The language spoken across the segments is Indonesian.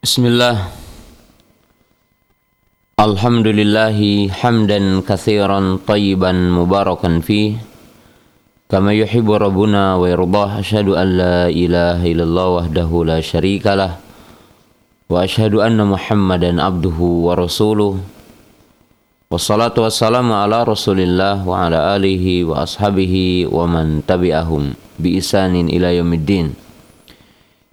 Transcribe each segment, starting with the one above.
Bismillah. Alhamdulillahi hamdan kathiran tayyiban mubarakan fi. Kama yuhibu wa yardah Ashadu an la illallah wahdahu la sharika Wa ashadu anna muhammadan abduhu wa rasuluh. Wassalatu wassalamu ala rasulillah wa ala alihi wa ashabihi wa man tabi'ahum bi isanin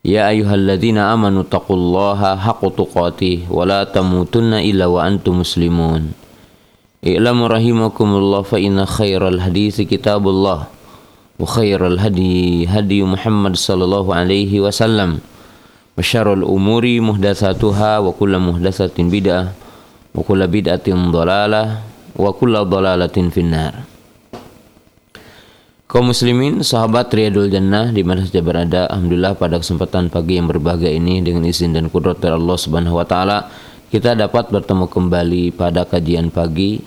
يا أيها الذين آمنوا اتقوا الله حق تقاته ولا تموتن إلا وأنتم مسلمون. اعلموا رحمكم الله فإن خير الحديث كتاب الله وخير الهدي هدي محمد صلى الله عليه وسلم. وشر الأمور محدثاتها وكل محدثة بدعة وكل بدعة ضلالة وكل ضلالة في النار. Kaum muslimin, sahabat Riyadul Jannah di mana saja berada, alhamdulillah pada kesempatan pagi yang berbahagia ini dengan izin dan kudrat dari Allah Subhanahu wa taala, kita dapat bertemu kembali pada kajian pagi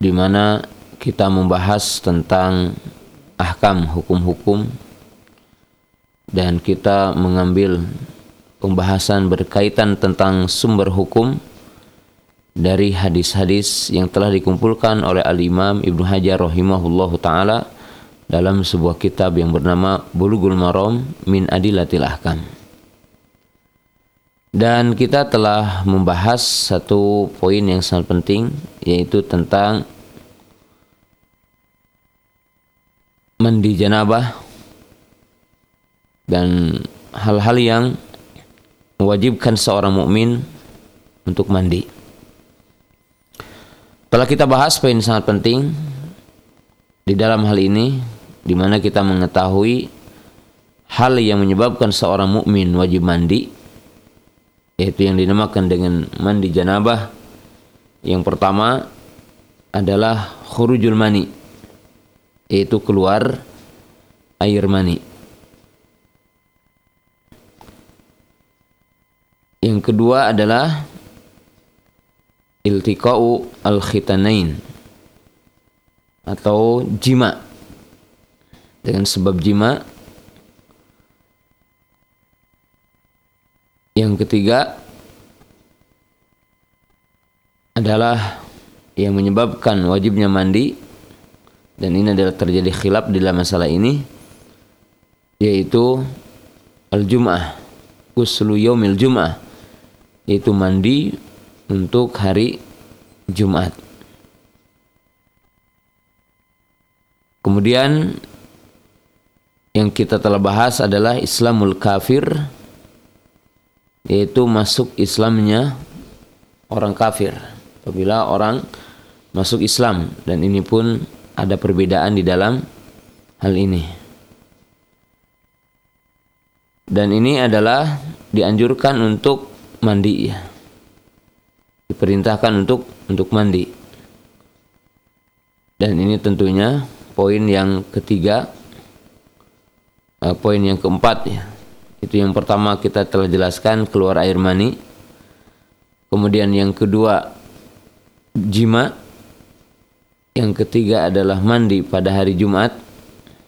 di mana kita membahas tentang ahkam hukum-hukum dan kita mengambil pembahasan berkaitan tentang sumber hukum dari hadis-hadis yang telah dikumpulkan oleh Al-Imam Ibnu Hajar rahimahullah taala dalam sebuah kitab yang bernama Bulughul Maram min Adilatil Ahkam. Dan kita telah membahas satu poin yang sangat penting yaitu tentang mandi janabah dan hal-hal yang mewajibkan seorang mukmin untuk mandi. Telah kita bahas poin sangat penting di dalam hal ini di mana kita mengetahui hal yang menyebabkan seorang mukmin wajib mandi yaitu yang dinamakan dengan mandi janabah. Yang pertama adalah khurujul mani yaitu keluar air mani. Yang kedua adalah iltiqa'u al-khitanain atau jima. Dengan sebab jima yang ketiga adalah yang menyebabkan wajibnya mandi dan ini adalah terjadi khilaf di dalam masalah ini yaitu al-jum'ah uslu yaumil jum'ah yaitu mandi untuk hari Jumat. Kemudian yang kita telah bahas adalah Islamul kafir yaitu masuk Islamnya orang kafir apabila orang masuk Islam dan ini pun ada perbedaan di dalam hal ini. Dan ini adalah dianjurkan untuk mandi ya diperintahkan untuk untuk mandi. Dan ini tentunya poin yang ketiga, uh, poin yang keempat ya. Itu yang pertama kita telah jelaskan keluar air mani. Kemudian yang kedua jima. Yang ketiga adalah mandi pada hari Jumat.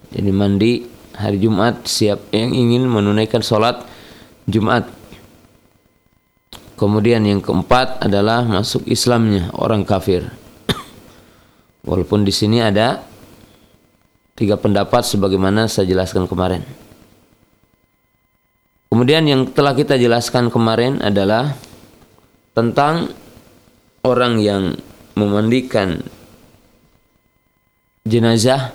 Jadi mandi hari Jumat siap yang ingin menunaikan sholat Jumat Kemudian yang keempat adalah masuk Islamnya orang kafir. Walaupun di sini ada tiga pendapat sebagaimana saya jelaskan kemarin. Kemudian yang telah kita jelaskan kemarin adalah tentang orang yang memandikan jenazah,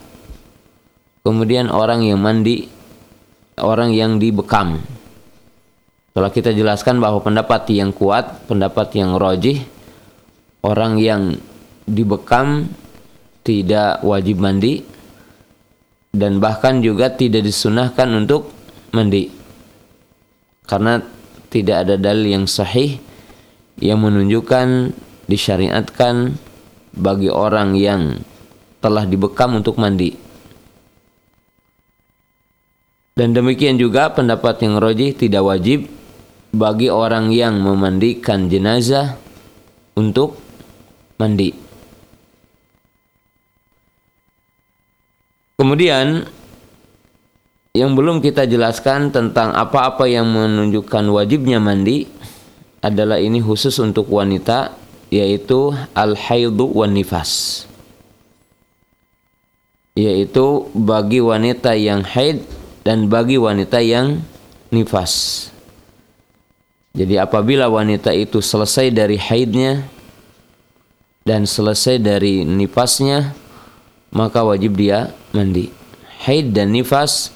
kemudian orang yang mandi, orang yang dibekam. Kalau kita jelaskan bahwa pendapat yang kuat, pendapat yang rojih, orang yang dibekam tidak wajib mandi dan bahkan juga tidak disunahkan untuk mandi karena tidak ada dalil yang sahih yang menunjukkan disyariatkan bagi orang yang telah dibekam untuk mandi. Dan demikian juga pendapat yang rojih tidak wajib bagi orang yang memandikan jenazah untuk mandi. Kemudian yang belum kita jelaskan tentang apa-apa yang menunjukkan wajibnya mandi adalah ini khusus untuk wanita yaitu al-haidu wan nifas. Yaitu bagi wanita yang haid dan bagi wanita yang nifas. Jadi apabila wanita itu selesai dari haidnya dan selesai dari nifasnya maka wajib dia mandi. Haid dan nifas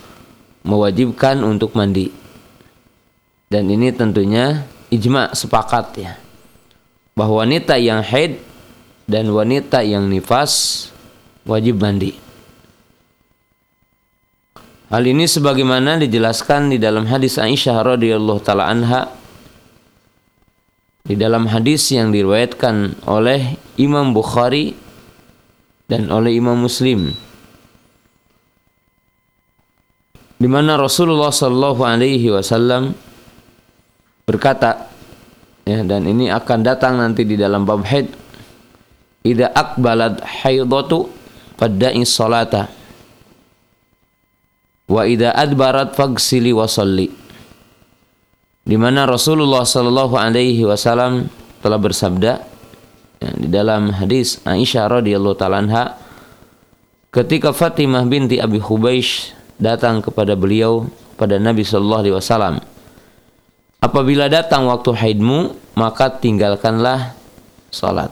mewajibkan untuk mandi. Dan ini tentunya ijma sepakat ya. Bahwa wanita yang haid dan wanita yang nifas wajib mandi. Hal ini sebagaimana dijelaskan di dalam hadis Aisyah radhiyallahu taala anha di dalam hadis yang diriwayatkan oleh Imam Bukhari dan oleh Imam Muslim. Di mana Rasulullah Shallallahu Alaihi Wasallam berkata ya dan ini akan datang nanti di dalam bab haid ida akbalat haidatu fadda'i salata wa ida adbarat fagsili wa salli di mana Rasulullah Shallallahu Alaihi Wasallam telah bersabda ya, di dalam hadis Aisyah radhiyallahu taala ketika Fatimah binti Abi Hubeish datang kepada beliau pada Nabi Shallallahu Alaihi Wasallam. Apabila datang waktu haidmu, maka tinggalkanlah salat.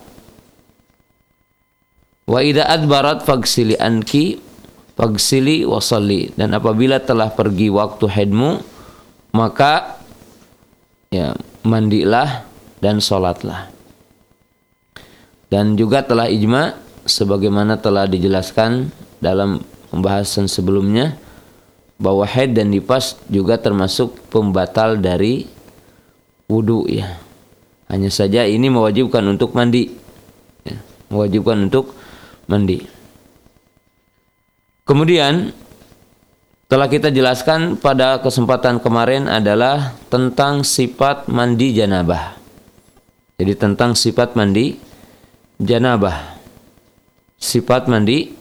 Wa idza adbarat fagsili anki fagsili wasalli dan apabila telah pergi waktu haidmu maka ya mandilah dan salatlah. Dan juga telah ijma sebagaimana telah dijelaskan dalam pembahasan sebelumnya bahwa haid dan nifas juga termasuk pembatal dari wudhu ya. Hanya saja ini mewajibkan untuk mandi. Ya, mewajibkan untuk mandi. Kemudian telah kita jelaskan pada kesempatan kemarin adalah tentang sifat mandi janabah. Jadi tentang sifat mandi janabah. Sifat mandi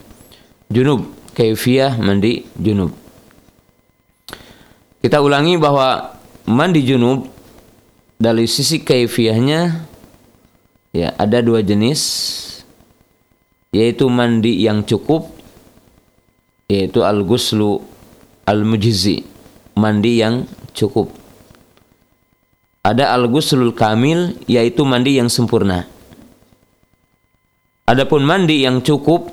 junub, kaifiyah mandi junub. Kita ulangi bahwa mandi junub dari sisi kaifiahnya ya ada dua jenis yaitu mandi yang cukup yaitu al-ghuslu al-mujzi mandi yang cukup. Ada al-ghuslul kamil yaitu mandi yang sempurna. Adapun mandi yang cukup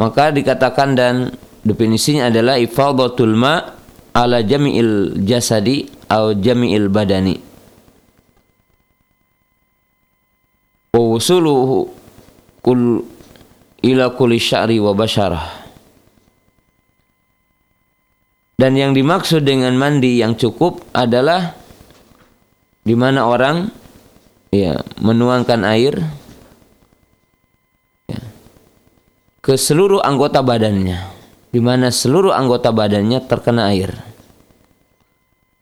maka dikatakan dan definisinya adalah ifadatul ma ala jami'il jasadi atau jami'il badani. Wa wusuluhu kul ila kulli sya'ri wa basyarah dan yang dimaksud dengan mandi yang cukup adalah di mana orang ya menuangkan air ke seluruh anggota badannya. Di mana seluruh anggota badannya terkena air.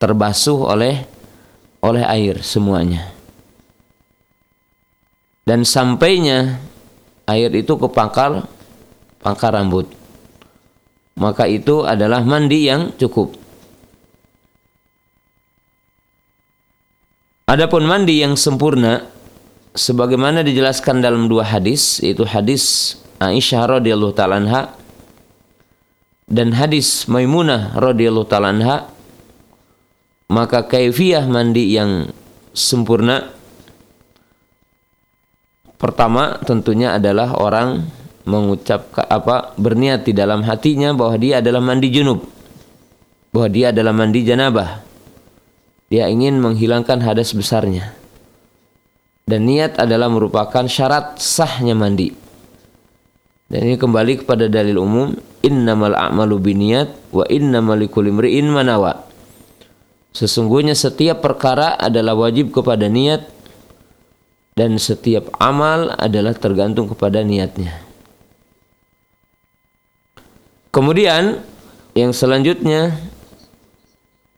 Terbasuh oleh oleh air semuanya. Dan sampainya air itu ke pangkal pangkal rambut maka itu adalah mandi yang cukup. Adapun mandi yang sempurna sebagaimana dijelaskan dalam dua hadis yaitu hadis Aisyah radhiyallahu taala anha dan hadis Maimunah radhiyallahu taala anha maka kaifiyah mandi yang sempurna pertama tentunya adalah orang mengucap apa berniat di dalam hatinya bahwa dia adalah mandi junub bahwa dia adalah mandi janabah dia ingin menghilangkan hadas besarnya dan niat adalah merupakan syarat sahnya mandi dan ini kembali kepada dalil umum, innamal a'malu biniyat wa innamal likulli imri'in manawa. Sesungguhnya setiap perkara adalah wajib kepada niat dan setiap amal adalah tergantung kepada niatnya. Kemudian yang selanjutnya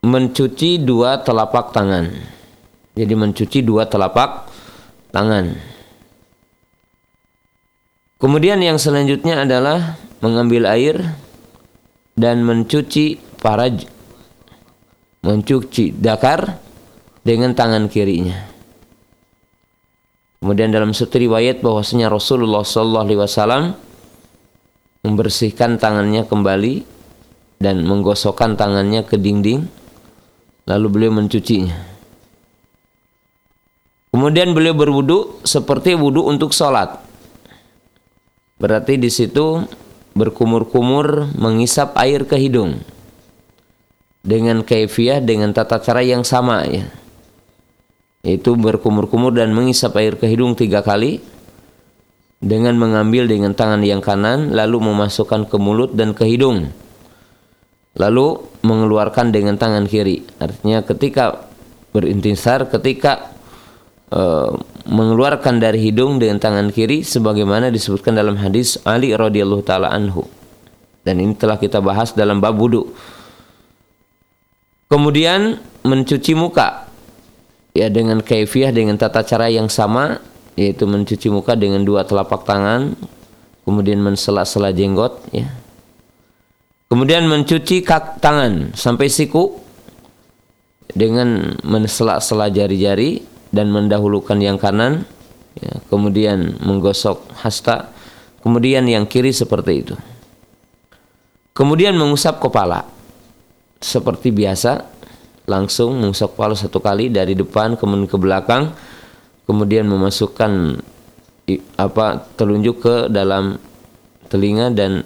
mencuci dua telapak tangan. Jadi mencuci dua telapak tangan. Kemudian yang selanjutnya adalah mengambil air dan mencuci faraj mencuci dakar dengan tangan kirinya. Kemudian dalam satu riwayat bahwasanya Rasulullah sallallahu alaihi wasallam membersihkan tangannya kembali dan menggosokkan tangannya ke dinding lalu beliau mencucinya. Kemudian beliau berwudu seperti wudu untuk sholat. Berarti di situ berkumur-kumur mengisap air ke hidung dengan kaifiah dengan tata cara yang sama ya yaitu berkumur-kumur dan mengisap air ke hidung tiga kali dengan mengambil dengan tangan yang kanan lalu memasukkan ke mulut dan ke hidung. Lalu mengeluarkan dengan tangan kiri. Artinya ketika berintisar ketika uh, mengeluarkan dari hidung dengan tangan kiri sebagaimana disebutkan dalam hadis Ali radhiyallahu taala anhu. Dan ini telah kita bahas dalam bab wudu. Kemudian mencuci muka. Ya dengan kaifiah dengan tata cara yang sama yaitu mencuci muka dengan dua telapak tangan kemudian mensela-sela jenggot ya. Kemudian mencuci kak tangan sampai siku dengan mensela-sela jari-jari dan mendahulukan yang kanan ya, kemudian menggosok hasta kemudian yang kiri seperti itu. Kemudian mengusap kepala. Seperti biasa langsung mengusap kepala satu kali dari depan kemudian ke belakang kemudian memasukkan apa telunjuk ke dalam telinga dan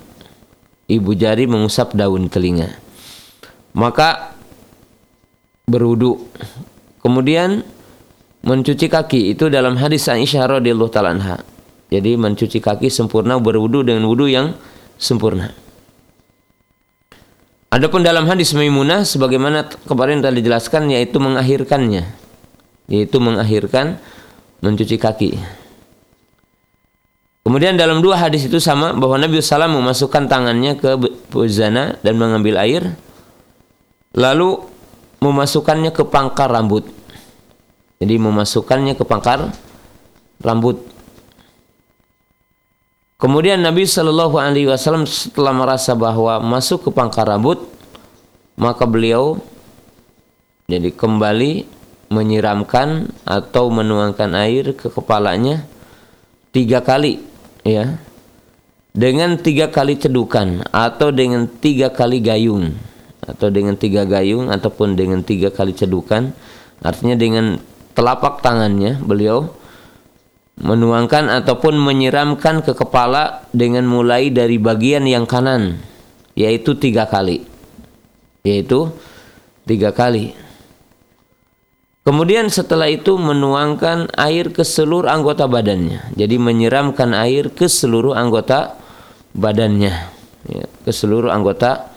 ibu jari mengusap daun telinga. Maka berwudu. Kemudian mencuci kaki itu dalam hadis Aisyah radhiyallahu taala anha. Jadi mencuci kaki sempurna berwudu dengan wudu yang sempurna. Adapun dalam hadis Maimunah sebagaimana kemarin telah dijelaskan yaitu mengakhirkannya. Yaitu mengakhirkan mencuci kaki. Kemudian dalam dua hadis itu sama bahwa Nabi SAW memasukkan tangannya ke buzana dan mengambil air lalu memasukkannya ke pangkar rambut. Jadi memasukkannya ke pangkar rambut. Kemudian Nabi Shallallahu Alaihi Wasallam setelah merasa bahwa masuk ke pangkar rambut, maka beliau jadi kembali menyiramkan atau menuangkan air ke kepalanya tiga kali, ya, dengan tiga kali cedukan atau dengan tiga kali gayung atau dengan tiga gayung ataupun dengan tiga kali cedukan, artinya dengan telapak tangannya beliau menuangkan ataupun menyiramkan ke kepala dengan mulai dari bagian yang kanan yaitu tiga kali yaitu tiga kali kemudian setelah itu menuangkan air ke seluruh anggota badannya. Jadi menyiramkan air ke seluruh anggota badannya. Ya, ke seluruh anggota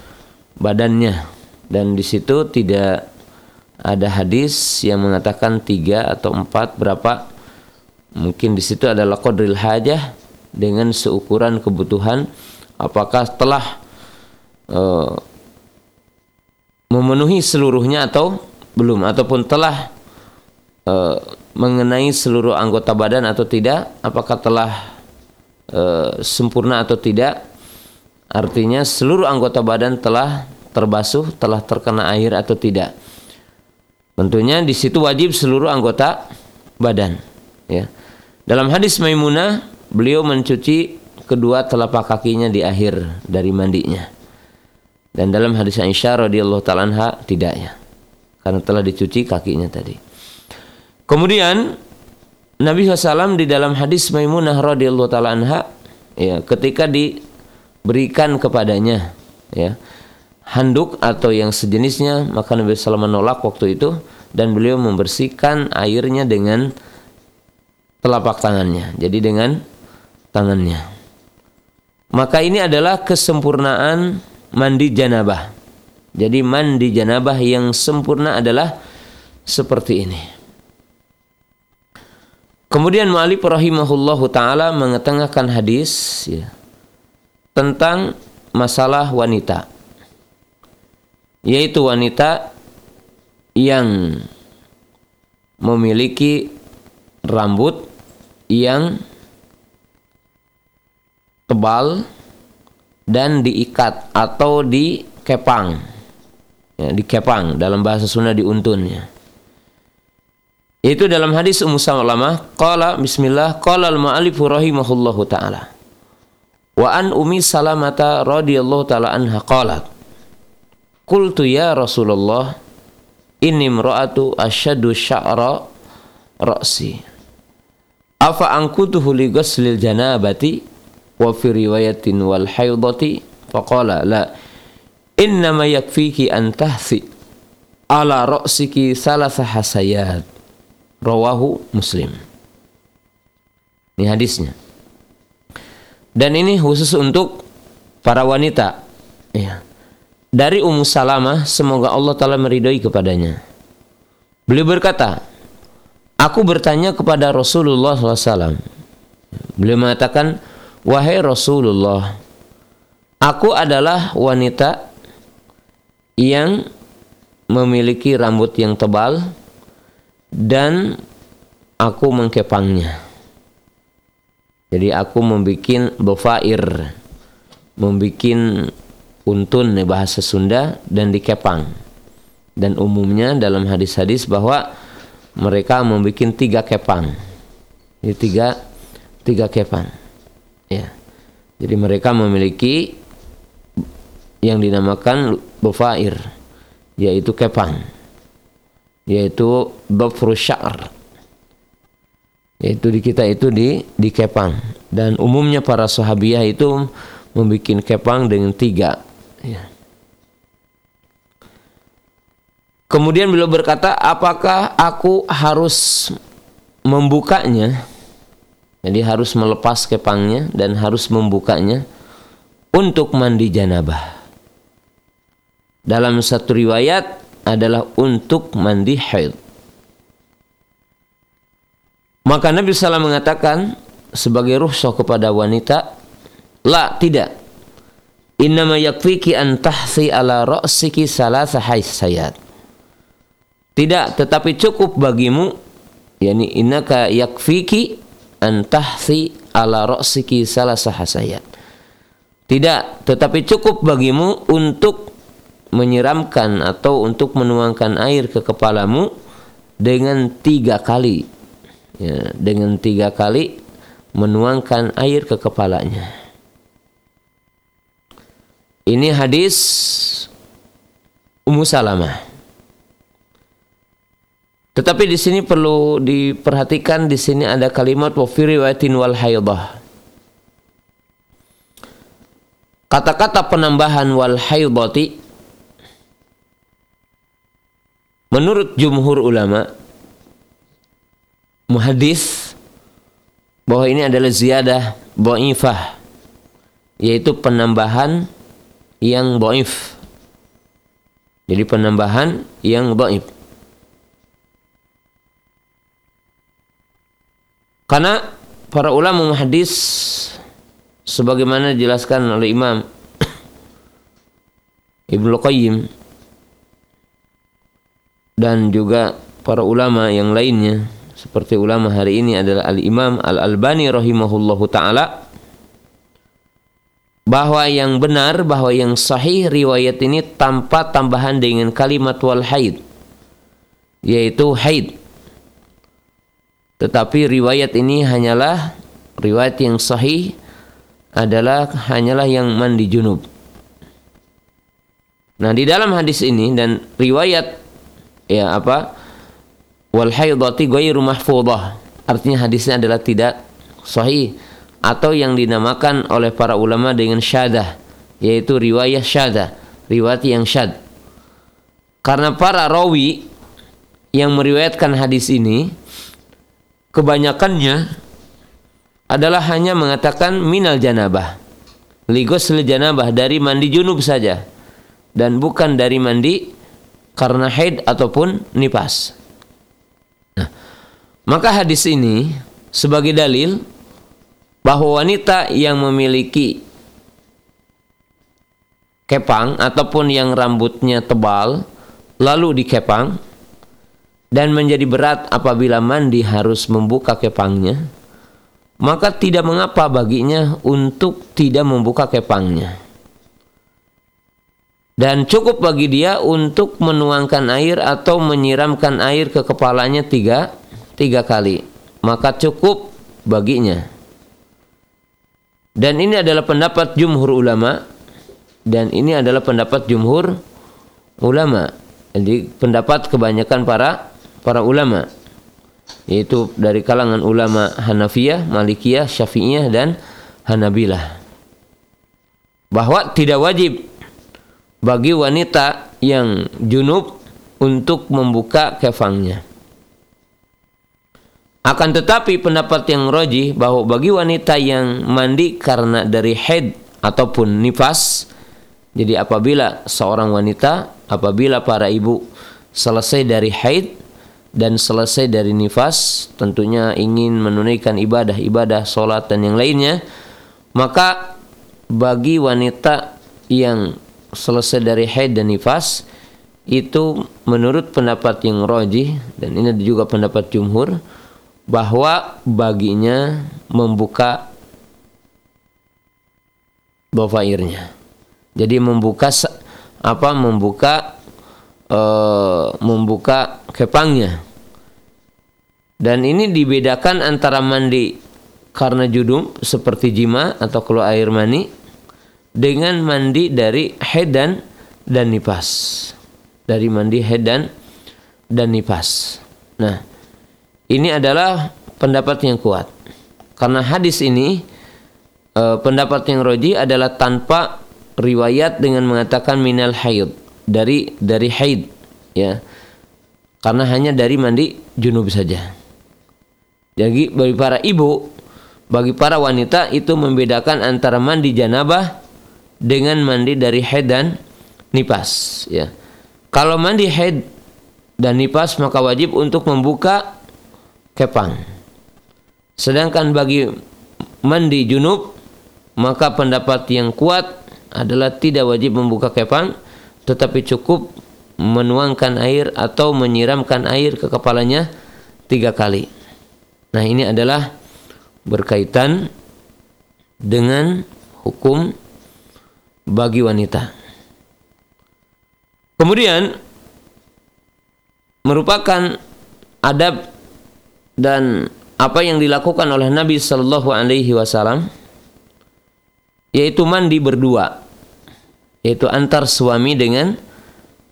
badannya. Dan di situ tidak ada hadis yang mengatakan tiga atau empat berapa. Mungkin di situ adalah qadril hajah dengan seukuran kebutuhan. Apakah telah uh, memenuhi seluruhnya atau belum? Ataupun telah uh, mengenai seluruh anggota badan atau tidak apakah telah uh, sempurna atau tidak artinya seluruh anggota badan telah terbasuh telah terkena air atau tidak tentunya di situ wajib seluruh anggota badan ya dalam hadis Maimunah, beliau mencuci kedua telapak kakinya di akhir dari mandinya. Dan dalam hadis Aisyah radhiyallahu taala anha tidak ya. Karena telah dicuci kakinya tadi. Kemudian Nabi SAW di dalam hadis Maimunah radhiyallahu taala anha ya ketika diberikan kepadanya ya handuk atau yang sejenisnya maka Nabi SAW menolak waktu itu dan beliau membersihkan airnya dengan telapak tangannya. Jadi dengan tangannya. Maka ini adalah kesempurnaan mandi janabah. Jadi mandi janabah yang sempurna adalah seperti ini. Kemudian Ma'alif rahimahullahu taala mengetengahkan hadis ya, tentang masalah wanita. Yaitu wanita yang memiliki rambut yang tebal dan diikat atau dikepang. Ya, dikepang dalam bahasa Sunda diuntunnya. Itu dalam hadis Ummu Salamah, qala bismillah, qala al-mu'allif rahimahullahu taala. Wa an Ummi Salamata radhiyallahu taala anha qalat. Qultu ya Rasulullah, inni imra'atu asyadu sya'ra ra'si. Afa ankutuhu li ghuslil janabati wa fi riwayatin wal haidati faqala la innama yakfiki an tahsi ala ra'siki salasa hasayat rawahu muslim. Ini hadisnya. Dan ini khusus untuk para wanita. Ya dari Ummu Salamah semoga Allah taala meridhoi kepadanya. Beliau berkata aku bertanya kepada Rasulullah SAW beliau mengatakan wahai Rasulullah aku adalah wanita yang memiliki rambut yang tebal dan aku mengkepangnya. Jadi aku membuat bofair, membuat untun bahasa Sunda dan dikepang. Dan umumnya dalam hadis-hadis bahwa mereka membuat tiga kepang. Ini tiga tiga kepang. Ya. Jadi mereka memiliki yang dinamakan bufair yaitu kepang yaitu dhafru sya'r. Yaitu di kita itu di di kepang. Dan umumnya para sahabiah itu membuat kepang dengan tiga. Ya. kemudian beliau berkata apakah aku harus membukanya? Jadi harus melepas kepangnya dan harus membukanya untuk mandi janabah. Dalam satu riwayat adalah untuk mandi haid. Maka Nabi SAW mengatakan sebagai ruhsah kepada wanita, la tidak. Innama yakfiki an tahsi ala ra'siki salasa haysayat. Tidak, tetapi cukup bagimu yakni innaka yakfiki an tahsi ala ra'siki salasa hasayat. Tidak, tetapi cukup bagimu untuk menyiramkan atau untuk menuangkan air ke kepalamu dengan tiga kali. Ya, dengan tiga kali menuangkan air ke kepalanya. Ini hadis Ummu Salamah. Tetapi di sini perlu diperhatikan di sini ada kalimat wa fi wal haidah kata-kata penambahan wal haidati Menurut jumhur ulama muhadis bahwa ini adalah ziyadah dhaifah yaitu penambahan yang dhaif. Jadi penambahan yang dhaif. Karena para ulama muhadis sebagaimana dijelaskan oleh Imam Ibnu Qayyim dan juga para ulama yang lainnya. Seperti ulama hari ini adalah Al-Imam Al-Albani rahimahullahu taala. Bahwa yang benar bahwa yang sahih riwayat ini tanpa tambahan dengan kalimat wal haid. Yaitu haid. Tetapi riwayat ini hanyalah riwayat yang sahih adalah hanyalah yang mandi junub. Nah di dalam hadis ini dan riwayat ya apa? Wal haidati ghairu mahfudhah. Artinya hadisnya adalah tidak sahih atau yang dinamakan oleh para ulama dengan syadah yaitu riwayat syadah riwayat yang syad. Karena para rawi yang meriwayatkan hadis ini kebanyakannya adalah hanya mengatakan minal janabah ligos janabah dari mandi junub saja dan bukan dari mandi karena haid ataupun nipas. Nah, maka hadis ini sebagai dalil bahwa wanita yang memiliki kepang ataupun yang rambutnya tebal lalu dikepang dan menjadi berat apabila mandi harus membuka kepangnya maka tidak mengapa baginya untuk tidak membuka kepangnya dan cukup bagi dia untuk menuangkan air atau menyiramkan air ke kepalanya tiga, tiga kali. Maka cukup baginya. Dan ini adalah pendapat jumhur ulama. Dan ini adalah pendapat jumhur ulama. Jadi pendapat kebanyakan para para ulama. Yaitu dari kalangan ulama Hanafiyah, Malikiyah, Syafi'iyah dan Hanabilah. Bahwa tidak wajib bagi wanita yang junub untuk membuka kefangnya. Akan tetapi pendapat yang roji bahwa bagi wanita yang mandi karena dari head ataupun nifas, jadi apabila seorang wanita, apabila para ibu selesai dari haid dan selesai dari nifas, tentunya ingin menunaikan ibadah-ibadah, sholat dan yang lainnya, maka bagi wanita yang selesai dari haid dan nifas itu menurut pendapat yang roji dan ini juga pendapat jumhur bahwa baginya membuka bafairnya. Jadi membuka apa membuka e, membuka kepangnya. Dan ini dibedakan antara mandi karena judum seperti jima atau keluar air mani dengan mandi dari head dan, dan nipas. Dari mandi head dan, dan nipas. Nah, ini adalah pendapat yang kuat. Karena hadis ini e, pendapat yang roji adalah tanpa riwayat dengan mengatakan minal haid dari dari haid ya. Karena hanya dari mandi junub saja. Jadi bagi para ibu, bagi para wanita itu membedakan antara mandi janabah dengan mandi dari haid dan nipas ya. Kalau mandi haid dan nipas maka wajib untuk membuka kepang. Sedangkan bagi mandi junub maka pendapat yang kuat adalah tidak wajib membuka kepang tetapi cukup menuangkan air atau menyiramkan air ke kepalanya tiga kali. Nah ini adalah berkaitan dengan hukum bagi wanita. Kemudian merupakan adab dan apa yang dilakukan oleh Nabi Shallallahu Alaihi Wasallam yaitu mandi berdua yaitu antar suami dengan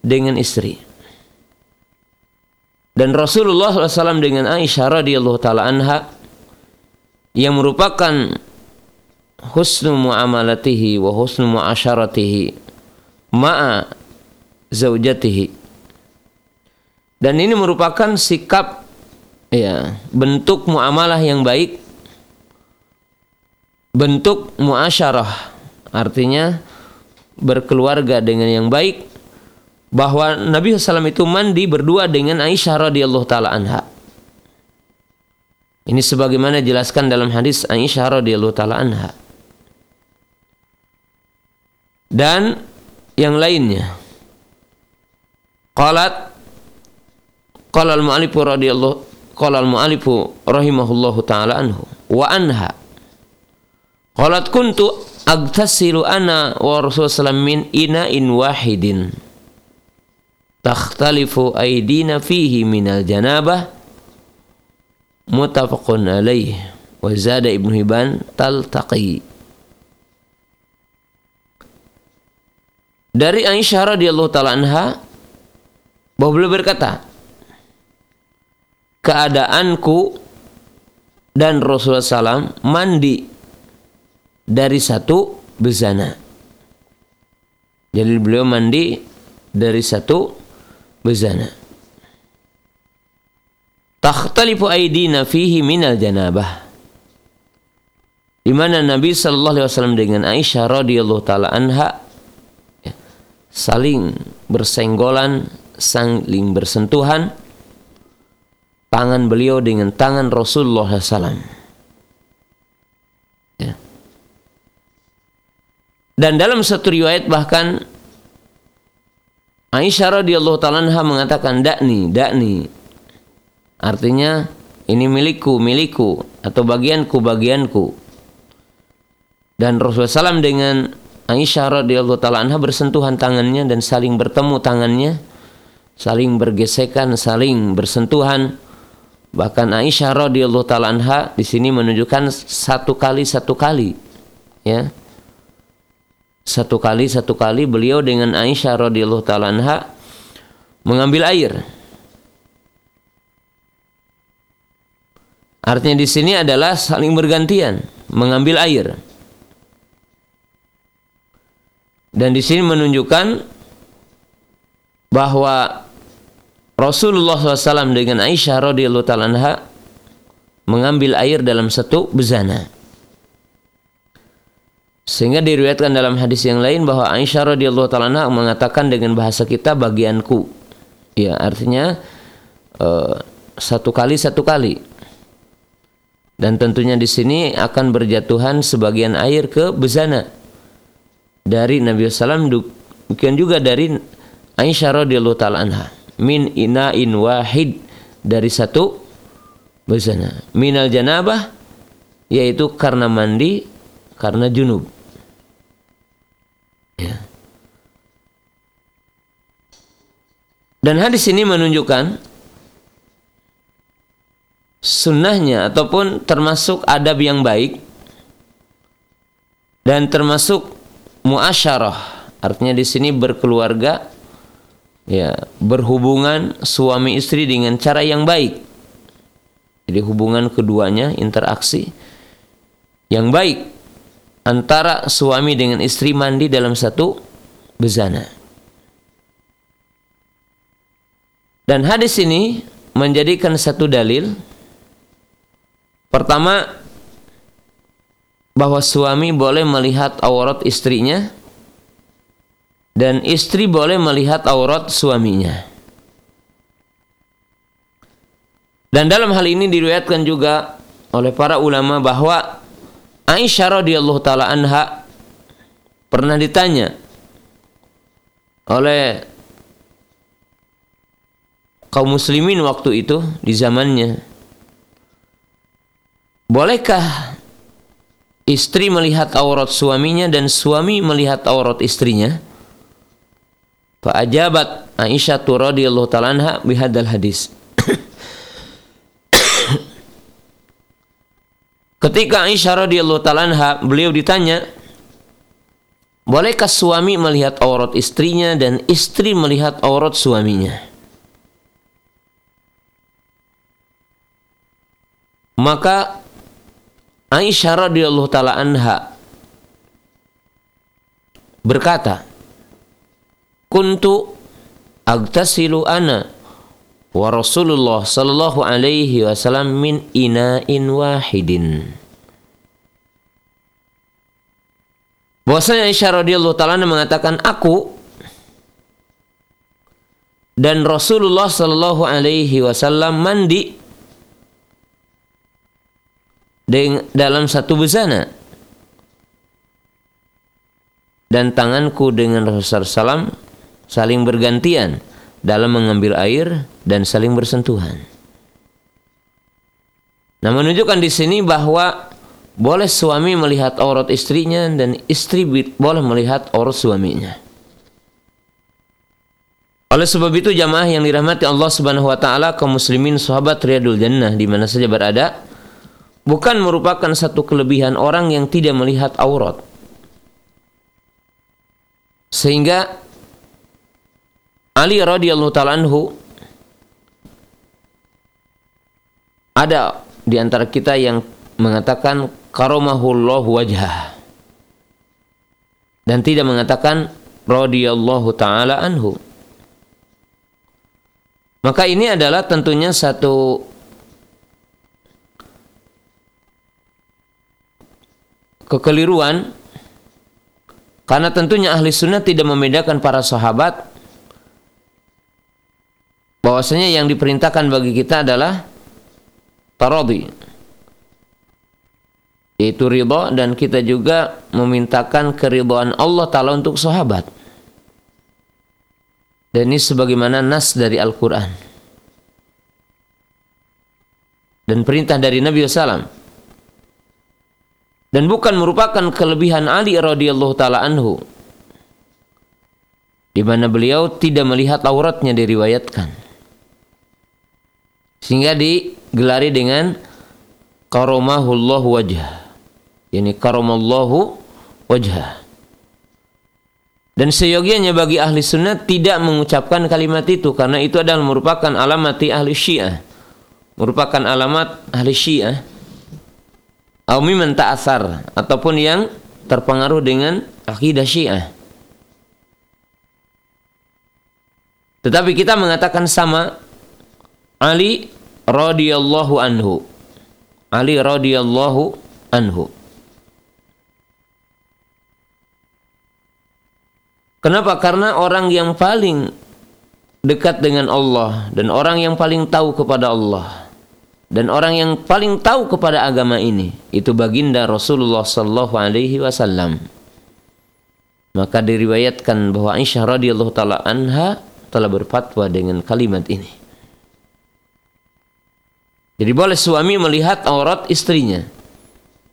dengan istri dan Rasulullah SAW dengan Aisyah radhiyallahu taala anha yang merupakan husnu muamalatihi wa husnu muasyaratihi ma'a zaujatihi. Dan ini merupakan sikap ya bentuk muamalah yang baik bentuk muasyarah. Artinya berkeluarga dengan yang baik bahwa Nabi SAW itu mandi berdua dengan Aisyah radhiyallahu taala anha. Ini sebagaimana jelaskan dalam hadis Aisyah radhiyallahu taala anha dan yang lainnya. Qalat qala al-mu'allifu radhiyallahu qala al-mu'allifu rahimahullahu taala anhu wa anha. Qalat kuntu agtasilu ana wa rasulullah min ina'in wahidin. Takhtalifu aydina fihi minal janabah mutafaqun alaih wa zada ibnu hibban taltaqi Dari Aisyah radhiyallahu taala anha bahwa beliau berkata, keadaanku dan Rasulullah SAW mandi dari satu bezana. Jadi beliau mandi dari satu bezana. Takhtalifu aidina fihi minal janabah. Di mana Nabi sallallahu alaihi wasallam dengan Aisyah radhiyallahu taala anha saling bersenggolan, saling bersentuhan tangan beliau dengan tangan Rasulullah SAW. Ya. Dan dalam satu riwayat bahkan Aisyah radhiyallahu taala mengatakan dakni, dakni. Artinya ini milikku, milikku atau bagianku, bagianku. Dan Rasulullah SAW dengan Aisyah radhiyallahu taala anha bersentuhan tangannya dan saling bertemu tangannya, saling bergesekan, saling bersentuhan. Bahkan Aisyah radhiyallahu taala anha di sini menunjukkan satu kali satu kali ya. Satu kali satu kali beliau dengan Aisyah radhiyallahu taala anha mengambil air. Artinya di sini adalah saling bergantian mengambil air. Dan di sini menunjukkan bahwa Rasulullah SAW dengan Aisyah radhiyallahu taala mengambil air dalam satu bezana. Sehingga diriwayatkan dalam hadis yang lain bahwa Aisyah radhiyallahu taala mengatakan dengan bahasa kita bagianku. Ya, artinya uh, satu kali satu kali. Dan tentunya di sini akan berjatuhan sebagian air ke bezana dari Nabi SAW demikian juga dari Aisyah radhiyallahu taala anha. Min ina'in wahid. Dari satu bezana. Minal janabah yaitu karena mandi karena junub. Ya. dan hadis ini menunjukkan sunnahnya ataupun termasuk adab yang baik dan termasuk muasyarah. Artinya di sini berkeluarga ya berhubungan suami istri dengan cara yang baik. Jadi hubungan keduanya interaksi yang baik antara suami dengan istri mandi dalam satu bezana. Dan hadis ini menjadikan satu dalil. Pertama bahwa suami boleh melihat aurat istrinya dan istri boleh melihat aurat suaminya. Dan dalam hal ini diriwayatkan juga oleh para ulama bahwa Aisyah radhiyallahu taala anha pernah ditanya oleh kaum muslimin waktu itu di zamannya Bolehkah istri melihat aurat suaminya dan suami melihat aurat istrinya. Fa'ajabat Aisyah radhiyallahu taala anha bihadal hadis. Ketika Aisyah radhiyallahu taala anha beliau ditanya, "Bolehkah suami melihat aurat istrinya dan istri melihat aurat suaminya?" Maka Aisyah radhiyallahu taala anha berkata, "Kuntu agtasilu ana wa Rasulullah sallallahu alaihi wasallam min ina'in wahidin." Bahwasanya Aisyah radhiyallahu taala mengatakan aku dan Rasulullah sallallahu alaihi wasallam mandi dalam satu busana dan tanganku dengan Rasulullah SAW saling bergantian dalam mengambil air dan saling bersentuhan. Nah menunjukkan di sini bahwa boleh suami melihat aurat istrinya dan istri boleh melihat aurat suaminya. Oleh sebab itu jamaah yang dirahmati Allah Subhanahu wa taala kaum muslimin sahabat riyadul jannah di mana saja berada, bukan merupakan satu kelebihan orang yang tidak melihat aurat. Sehingga Ali radhiyallahu taala anhu ada di antara kita yang mengatakan karamahullahu wajhah dan tidak mengatakan radhiyallahu taala anhu. Maka ini adalah tentunya satu kekeliruan karena tentunya ahli sunnah tidak membedakan para sahabat bahwasanya yang diperintahkan bagi kita adalah tarodi yaitu ridha dan kita juga memintakan keridhaan Allah Ta'ala untuk sahabat. Dan ini sebagaimana nas dari Al-Quran. Dan perintah dari Nabi SAW dan bukan merupakan kelebihan Ali radhiyallahu taala anhu. Di mana beliau tidak melihat auratnya diriwayatkan. Sehingga digelari dengan karamahullahu wajah. Yani karamallahu wajah. Dan seyogianya bagi ahli sunnah tidak mengucapkan kalimat itu karena itu adalah merupakan alamat ahli syiah. Merupakan alamat ahli syiah atau miman ta'asar ataupun yang terpengaruh dengan akidah syiah Tetapi kita mengatakan sama Ali radhiyallahu anhu. Ali radhiyallahu anhu. Kenapa? Karena orang yang paling dekat dengan Allah dan orang yang paling tahu kepada Allah dan orang yang paling tahu kepada agama ini itu baginda Rasulullah sallallahu alaihi wasallam. Maka diriwayatkan bahwa Aisyah radhiyallahu taala anha telah berfatwa dengan kalimat ini. Jadi boleh suami melihat aurat istrinya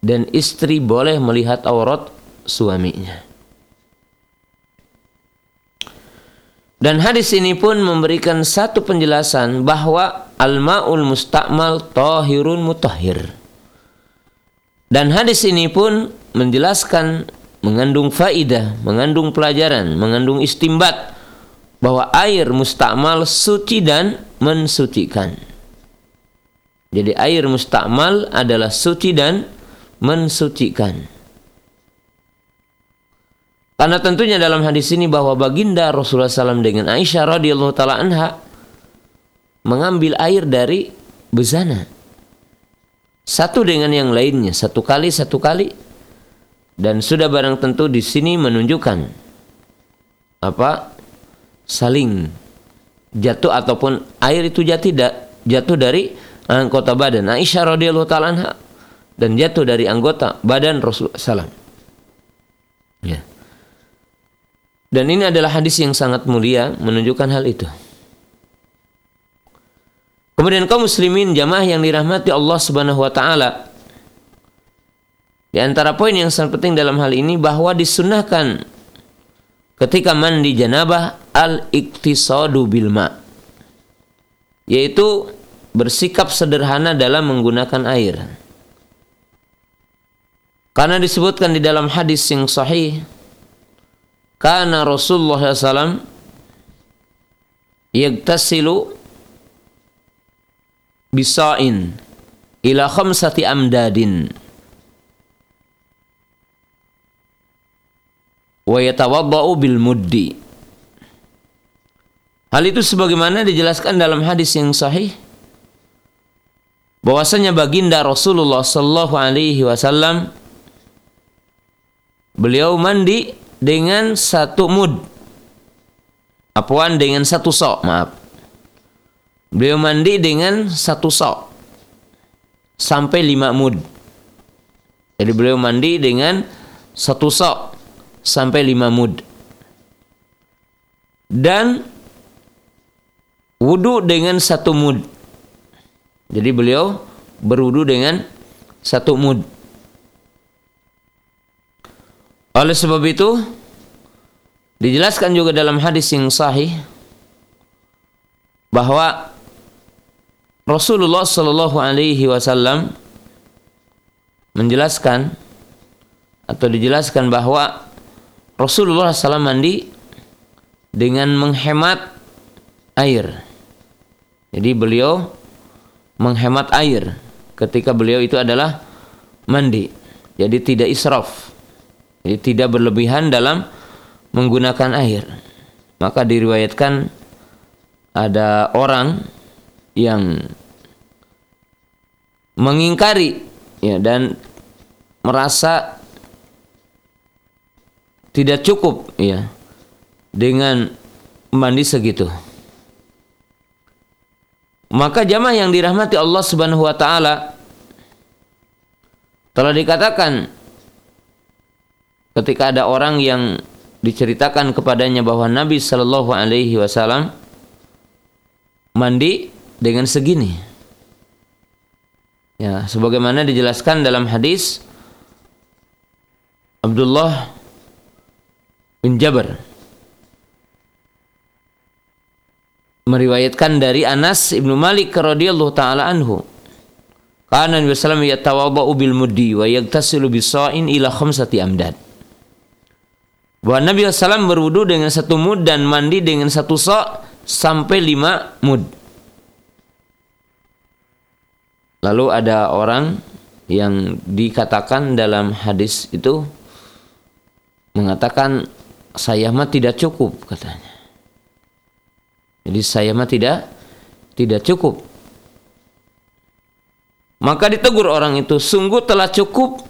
dan istri boleh melihat aurat suaminya. Dan hadis ini pun memberikan satu penjelasan bahwa al-ma'ul mustakmal tahirun mutahhir. Dan hadis ini pun menjelaskan mengandung faidah, mengandung pelajaran, mengandung istimbat bahwa air mustakmal suci dan mensucikan. Jadi air mustakmal adalah suci dan mensucikan. Karena tentunya dalam hadis ini bahwa baginda Rasulullah SAW dengan Aisyah radhiyallahu taala anha mengambil air dari bezana. Satu dengan yang lainnya, satu kali satu kali. Dan sudah barang tentu di sini menunjukkan apa saling jatuh ataupun air itu jatuh jatuh dari anggota badan Aisyah radhiyallahu taala dan jatuh dari anggota badan Rasulullah SAW. Ya. Dan ini adalah hadis yang sangat mulia menunjukkan hal itu. Kemudian kaum muslimin jamaah yang dirahmati Allah Subhanahu wa taala. Di antara poin yang sangat penting dalam hal ini bahwa disunahkan ketika mandi janabah al-iktisadu bil ma yaitu bersikap sederhana dalam menggunakan air. Karena disebutkan di dalam hadis yang sahih karena Rasulullah SAW yagtasilu bisa'in ila khamsati amdadin wa yatawaddau bil muddi. Hal itu sebagaimana dijelaskan dalam hadis yang sahih bahwasanya baginda Rasulullah sallallahu alaihi wasallam beliau mandi dengan satu mud. Apuan dengan satu sok, maaf. Beliau mandi dengan satu sok sampai lima mud. Jadi beliau mandi dengan satu sok sampai lima mud. Dan wudhu dengan satu mud. Jadi beliau berwudhu dengan satu mud. Oleh sebab itu, dijelaskan juga dalam hadis yang sahih bahwa Rasulullah Shallallahu Alaihi Wasallam menjelaskan atau dijelaskan bahwa Rasulullah SAW mandi dengan menghemat air. Jadi beliau menghemat air ketika beliau itu adalah mandi. Jadi tidak israf. Jadi tidak berlebihan dalam menggunakan air. Maka diriwayatkan ada orang yang mengingkari ya dan merasa tidak cukup ya dengan mandi segitu. Maka jamaah yang dirahmati Allah Subhanahu wa taala telah dikatakan ketika ada orang yang diceritakan kepadanya bahwa Nabi Shallallahu alaihi wasallam mandi dengan segini. Ya, sebagaimana dijelaskan dalam hadis Abdullah bin Jabar meriwayatkan dari Anas ibnu Malik radhiyallahu taala anhu kana Nabi sallallahu yatawadau bil muddi wa yagtasilu bisa'in ila khamsati amdad bahwa Nabi SAW berwudu dengan satu mud dan mandi dengan satu sa' sampai lima mud. Lalu ada orang yang dikatakan dalam hadis itu mengatakan saya mah tidak cukup katanya. Jadi saya mah tidak tidak cukup. Maka ditegur orang itu, sungguh telah cukup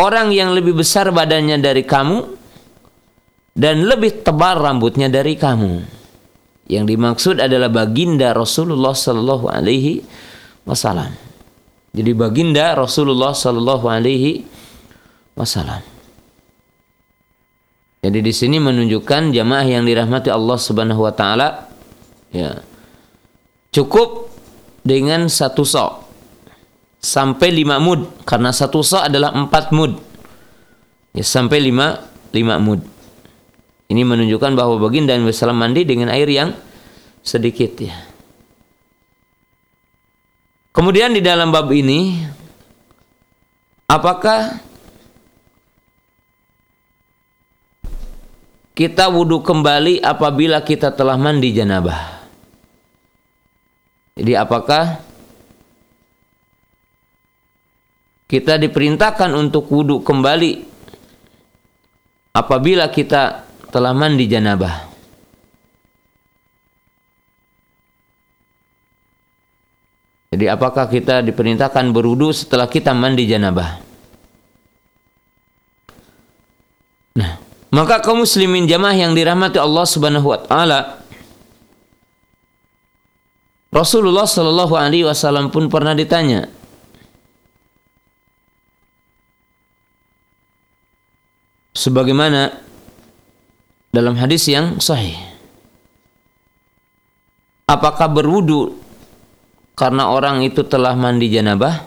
orang yang lebih besar badannya dari kamu dan lebih tebal rambutnya dari kamu. Yang dimaksud adalah baginda Rasulullah Sallallahu Alaihi Wasallam. Jadi baginda Rasulullah Sallallahu Alaihi Wasallam. Jadi di sini menunjukkan jamaah yang dirahmati Allah Subhanahu Wa Taala, ya cukup dengan satu sok sampai lima mud karena satu sok adalah empat mud ya sampai lima lima mud ini menunjukkan bahwa baginda Nabi mandi dengan air yang sedikit ya. Kemudian di dalam bab ini apakah kita wudhu kembali apabila kita telah mandi janabah? Jadi apakah kita diperintahkan untuk wudhu kembali apabila kita telah mandi janabah. Jadi apakah kita diperintahkan berwudu setelah kita mandi janabah? Nah, maka kaum muslimin jamaah yang dirahmati Allah Subhanahu wa taala Rasulullah Shallallahu alaihi wasallam pun pernah ditanya sebagaimana dalam hadis yang sahih. Apakah berwudu karena orang itu telah mandi janabah?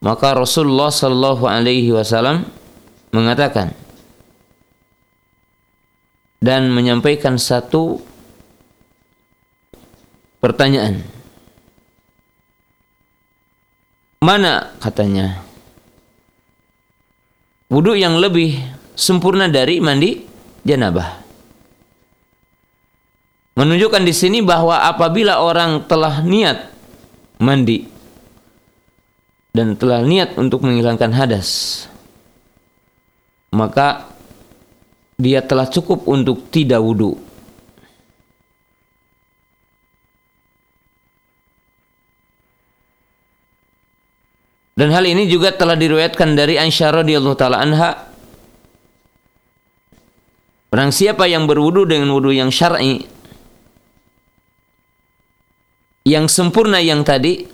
Maka Rasulullah Shallallahu Alaihi Wasallam mengatakan dan menyampaikan satu pertanyaan. Mana katanya? Wudhu yang lebih sempurna dari mandi janabah. Menunjukkan di sini bahwa apabila orang telah niat mandi dan telah niat untuk menghilangkan hadas, maka dia telah cukup untuk tidak wudhu. Dan hal ini juga telah diriwayatkan dari Aisyah radhiyallahu taala anha Barang siapa yang berwudu dengan wudu yang syar'i yang sempurna yang tadi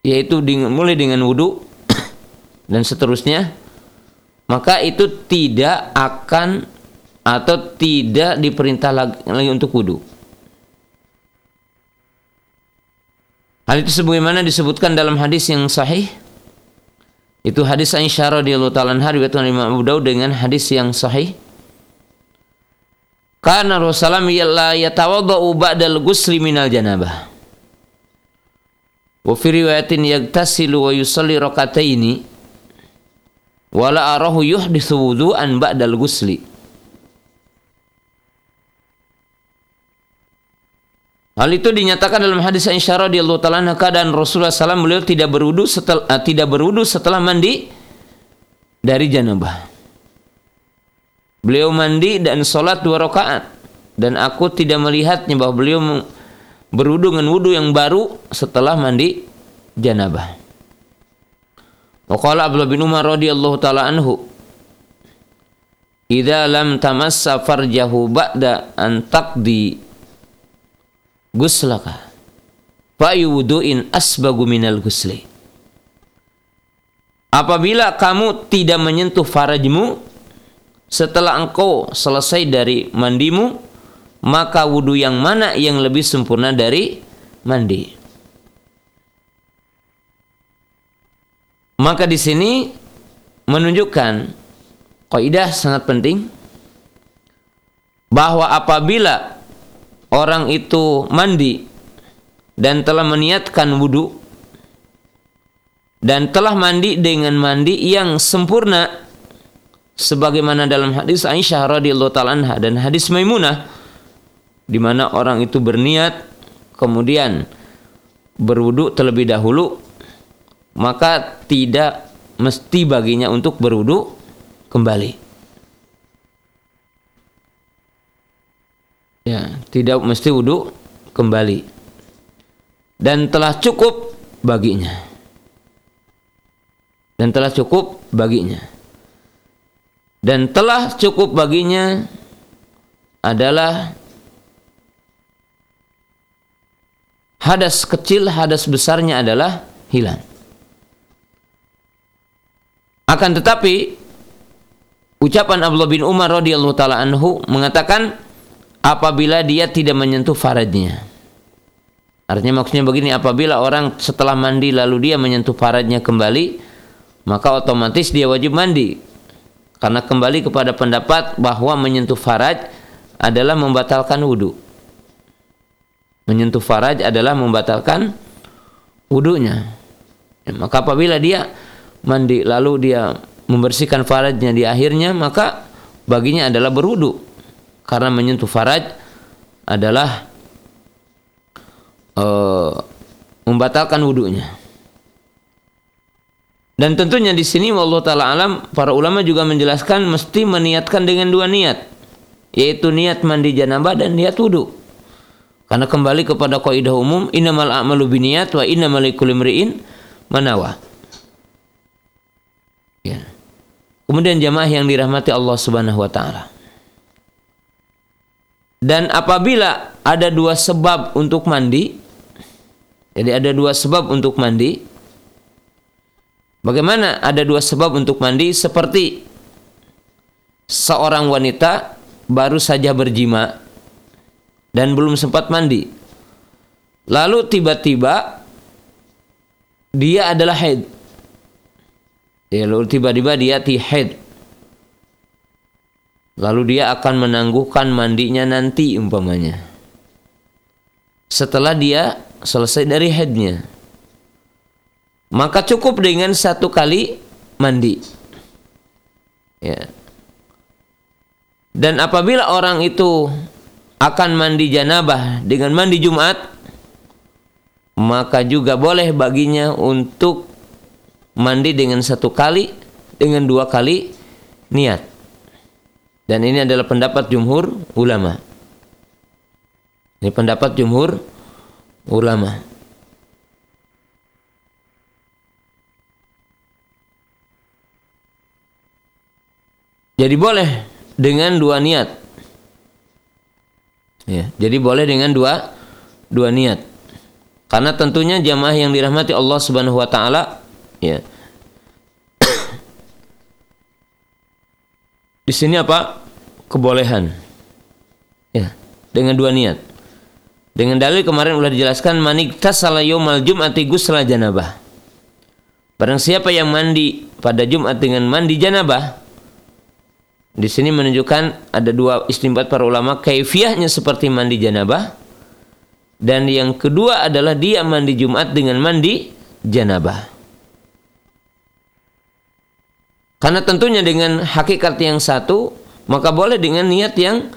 yaitu mulai dengan wudu dan seterusnya maka itu tidak akan atau tidak diperintah lagi, lagi untuk wudu. Hal itu sebagaimana disebutkan dalam hadis yang sahih itu hadis Aisyah radhiyallahu taala anha riwayat Imam Abu Daud dengan hadis yang sahih karena Rasulullah la yatawaddau ba'dal ghusli minal janabah. Wa fi riwayatin yagtasilu wa yusalli rakataini wala arahu yuhditsu wudu'an ba'dal ghusli. Hal itu dinyatakan dalam hadis Aisyah radhiyallahu taala dan Rasulullah SAW beliau tidak berwudu setelah uh, tidak berwudu setelah mandi dari janabah. Beliau mandi dan sholat dua rakaat dan aku tidak melihatnya bahwa beliau berwudu dengan wudu yang baru setelah mandi janabah. Waqala Abdullah bin Umar radhiyallahu taala anhu Idza lam tamassa farjahu ba'da an taqdi guslaka fa wudu'in asbagu minal gusli. Apabila kamu tidak menyentuh farajmu setelah engkau selesai dari mandimu, maka wudhu yang mana yang lebih sempurna dari mandi? Maka di sini menunjukkan kaidah sangat penting bahwa apabila orang itu mandi dan telah meniatkan wudhu dan telah mandi dengan mandi yang sempurna sebagaimana dalam hadis Aisyah radhiyallahu taala anha dan hadis Maimunah di mana orang itu berniat kemudian berwudu terlebih dahulu maka tidak mesti baginya untuk berwudu kembali. Ya, tidak mesti wudu kembali. Dan telah cukup baginya. Dan telah cukup baginya. Dan telah cukup baginya adalah hadas kecil, hadas besarnya adalah hilang. Akan tetapi ucapan Abdullah bin Umar radhiyallahu taala anhu mengatakan apabila dia tidak menyentuh faradnya. Artinya maksudnya begini, apabila orang setelah mandi lalu dia menyentuh faradnya kembali, maka otomatis dia wajib mandi. Karena kembali kepada pendapat bahwa menyentuh faraj adalah membatalkan wudhu. Menyentuh faraj adalah membatalkan wudhunya. Ya, maka apabila dia mandi lalu dia membersihkan farajnya di akhirnya maka baginya adalah berwudu karena menyentuh faraj adalah uh, membatalkan wudhunya dan tentunya di sini Allah taala alam para ulama juga menjelaskan mesti meniatkan dengan dua niat yaitu niat mandi janabah dan niat wudhu karena kembali kepada kaidah umum innamal a'malu biniyat wa innamal likulli manawa Ya. Kemudian jamaah yang dirahmati Allah Subhanahu wa taala. Dan apabila ada dua sebab untuk mandi, jadi ada dua sebab untuk mandi. Bagaimana ada dua sebab untuk mandi? Seperti seorang wanita baru saja berjima dan belum sempat mandi. Lalu tiba-tiba dia adalah haid. Ya lalu tiba-tiba dia tihid lalu dia akan menangguhkan mandinya nanti umpamanya. Setelah dia selesai dari headnya maka cukup dengan satu kali mandi ya dan apabila orang itu akan mandi janabah dengan mandi Jumat maka juga boleh baginya untuk mandi dengan satu kali dengan dua kali niat. Dan ini adalah pendapat jumhur ulama. Ini pendapat jumhur ulama. Jadi boleh dengan dua niat. Ya, jadi boleh dengan dua dua niat. Karena tentunya jamaah yang dirahmati Allah Subhanahu wa taala Ya. Di sini apa? Kebolehan. Ya, dengan dua niat. Dengan dalil kemarin sudah dijelaskan manik tasala yaumal jum'ati gusla janabah. Barang siapa yang mandi pada Jumat dengan mandi janabah, di sini menunjukkan ada dua istimbat para ulama kaifiahnya seperti mandi janabah dan yang kedua adalah dia mandi Jumat dengan mandi janabah. Karena tentunya dengan hakikat yang satu, maka boleh dengan niat yang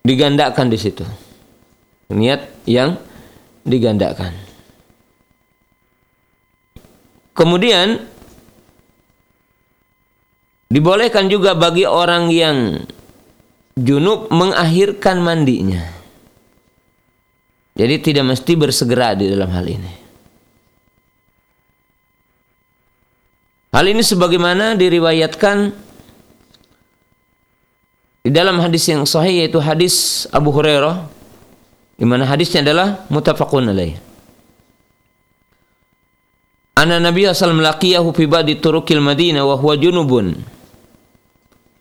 digandakan di situ. Niat yang digandakan. Kemudian dibolehkan juga bagi orang yang junub mengakhirkan mandinya. Jadi tidak mesti bersegera di dalam hal ini. Hal ini sebagaimana diriwayatkan di dalam hadis yang sahih yaitu hadis Abu Hurairah di mana hadisnya adalah muttafaqun alaih. Anna Nabi sallallahu laqiyahu fi ba'di turukil Madinah wa huwa junubun.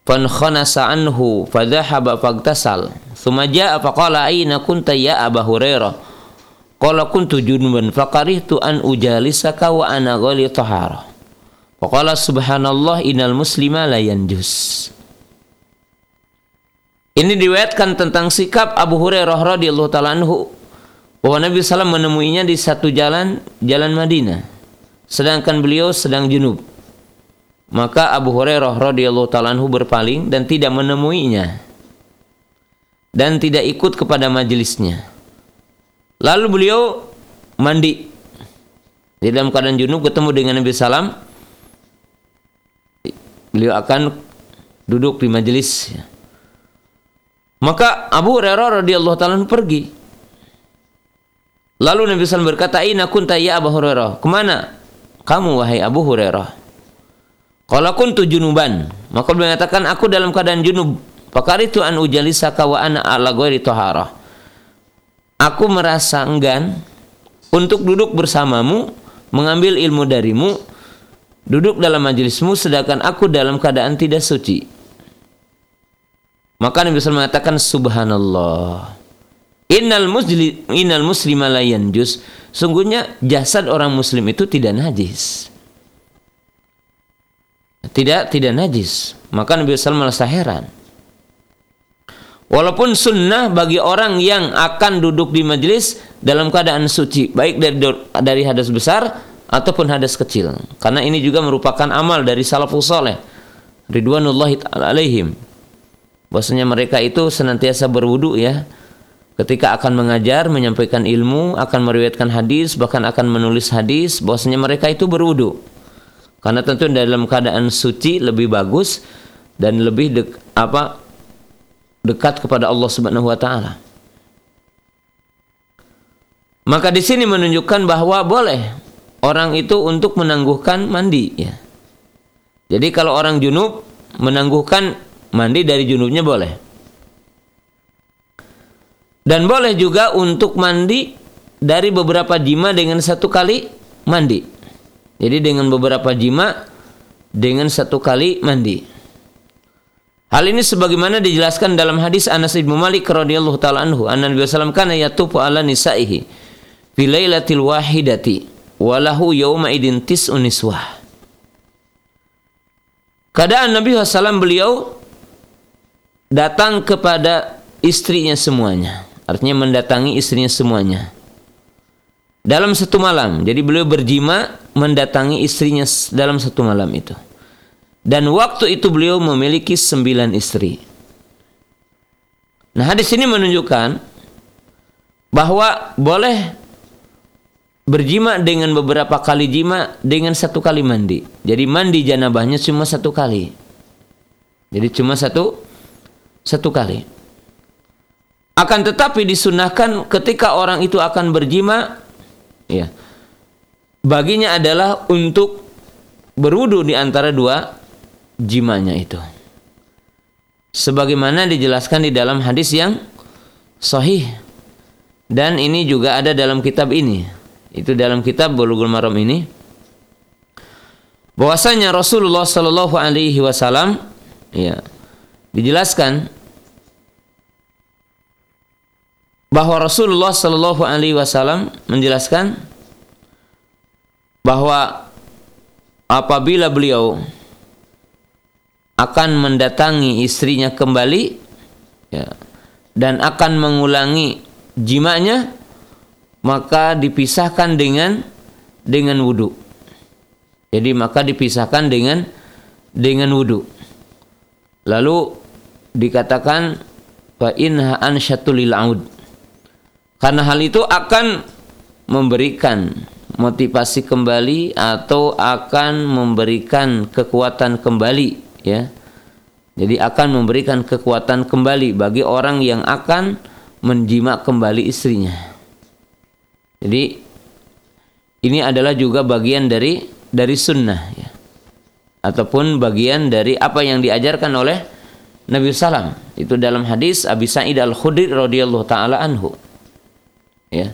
Fankhanasa anhu fadhahaba fagtasal. Thumma jaa faqala aina kunta ya Abu Hurairah? Qala kuntu junuban faqarihtu an ujalisaka wa ana ghali taharah. Faqala subhanallah innal muslima la yanjus. Ini diriwayatkan tentang sikap Abu Hurairah radhiyallahu taala anhu bahwa Nabi SAW menemuinya di satu jalan jalan Madinah sedangkan beliau sedang junub. Maka Abu Hurairah radhiyallahu taala anhu berpaling dan tidak menemuinya dan tidak ikut kepada majelisnya. Lalu beliau mandi di dalam keadaan junub ketemu dengan Nabi SAW. Beliau akan duduk di majelis. Maka Abu Hurairah radhiyallahu taala pergi. Lalu Nabi SAW berkata, "Aina kunta ya Abu Hurairah?" Ke mana kamu wahai Abu Hurairah? Kalau kuntu junuban, maka beliau mengatakan aku dalam keadaan junub. Fakaritu an ujalisaka wa ana ala ghairi taharah. Aku merasa enggan untuk duduk bersamamu, mengambil ilmu darimu, duduk dalam majelismu sedangkan aku dalam keadaan tidak suci. Maka Nabi SAW mengatakan subhanallah. Innal muslim innal muslima la yanjus. Sungguhnya jasad orang muslim itu tidak najis. Tidak tidak najis. Maka Nabi SAW merasa heran. Walaupun sunnah bagi orang yang akan duduk di majelis dalam keadaan suci, baik dari dari hadas besar ataupun hadas kecil. Karena ini juga merupakan amal dari salafus saleh ridwanullahi alaihim bahwasanya mereka itu senantiasa berwudu ya ketika akan mengajar menyampaikan ilmu akan meriwayatkan hadis bahkan akan menulis hadis bahwasanya mereka itu berwudu karena tentu dalam keadaan suci lebih bagus dan lebih dek, apa dekat kepada Allah Subhanahu wa taala maka di sini menunjukkan bahwa boleh orang itu untuk menangguhkan mandi ya jadi kalau orang junub menangguhkan Mandi dari junubnya boleh. Dan boleh juga untuk mandi dari beberapa jima dengan satu kali mandi. Jadi dengan beberapa jima dengan satu kali mandi. Hal ini sebagaimana dijelaskan dalam hadis Anas bin Malik radhiyallahu taala anhu, anna Nabi sallallahu kana yatufu ala nisaihi fi lailatil wahidati wa lahu yawma idin tis'un niswah. Keadaan Nabi SAW beliau datang kepada istrinya semuanya. Artinya mendatangi istrinya semuanya. Dalam satu malam. Jadi beliau berjima mendatangi istrinya dalam satu malam itu. Dan waktu itu beliau memiliki sembilan istri. Nah hadis ini menunjukkan bahwa boleh berjima dengan beberapa kali jima dengan satu kali mandi. Jadi mandi janabahnya cuma satu kali. Jadi cuma satu satu kali. Akan tetapi disunahkan ketika orang itu akan berjima, ya, baginya adalah untuk berwudu di antara dua jimanya itu. Sebagaimana dijelaskan di dalam hadis yang sahih dan ini juga ada dalam kitab ini. Itu dalam kitab Bulughul Maram ini bahwasanya Rasulullah Shallallahu alaihi wasallam ya dijelaskan bahwa Rasulullah Shallallahu Alaihi Wasallam menjelaskan bahwa apabila beliau akan mendatangi istrinya kembali ya, dan akan mengulangi jimanya maka dipisahkan dengan dengan wudhu jadi maka dipisahkan dengan dengan wudhu lalu dikatakan fa inha ansyatul aud karena hal itu akan memberikan motivasi kembali atau akan memberikan kekuatan kembali ya. Jadi akan memberikan kekuatan kembali bagi orang yang akan menjima kembali istrinya. Jadi ini adalah juga bagian dari dari sunnah ya. Ataupun bagian dari apa yang diajarkan oleh Nabi Sallam itu dalam hadis Abi Sa'id Al Khudri radhiyallahu taala anhu ya.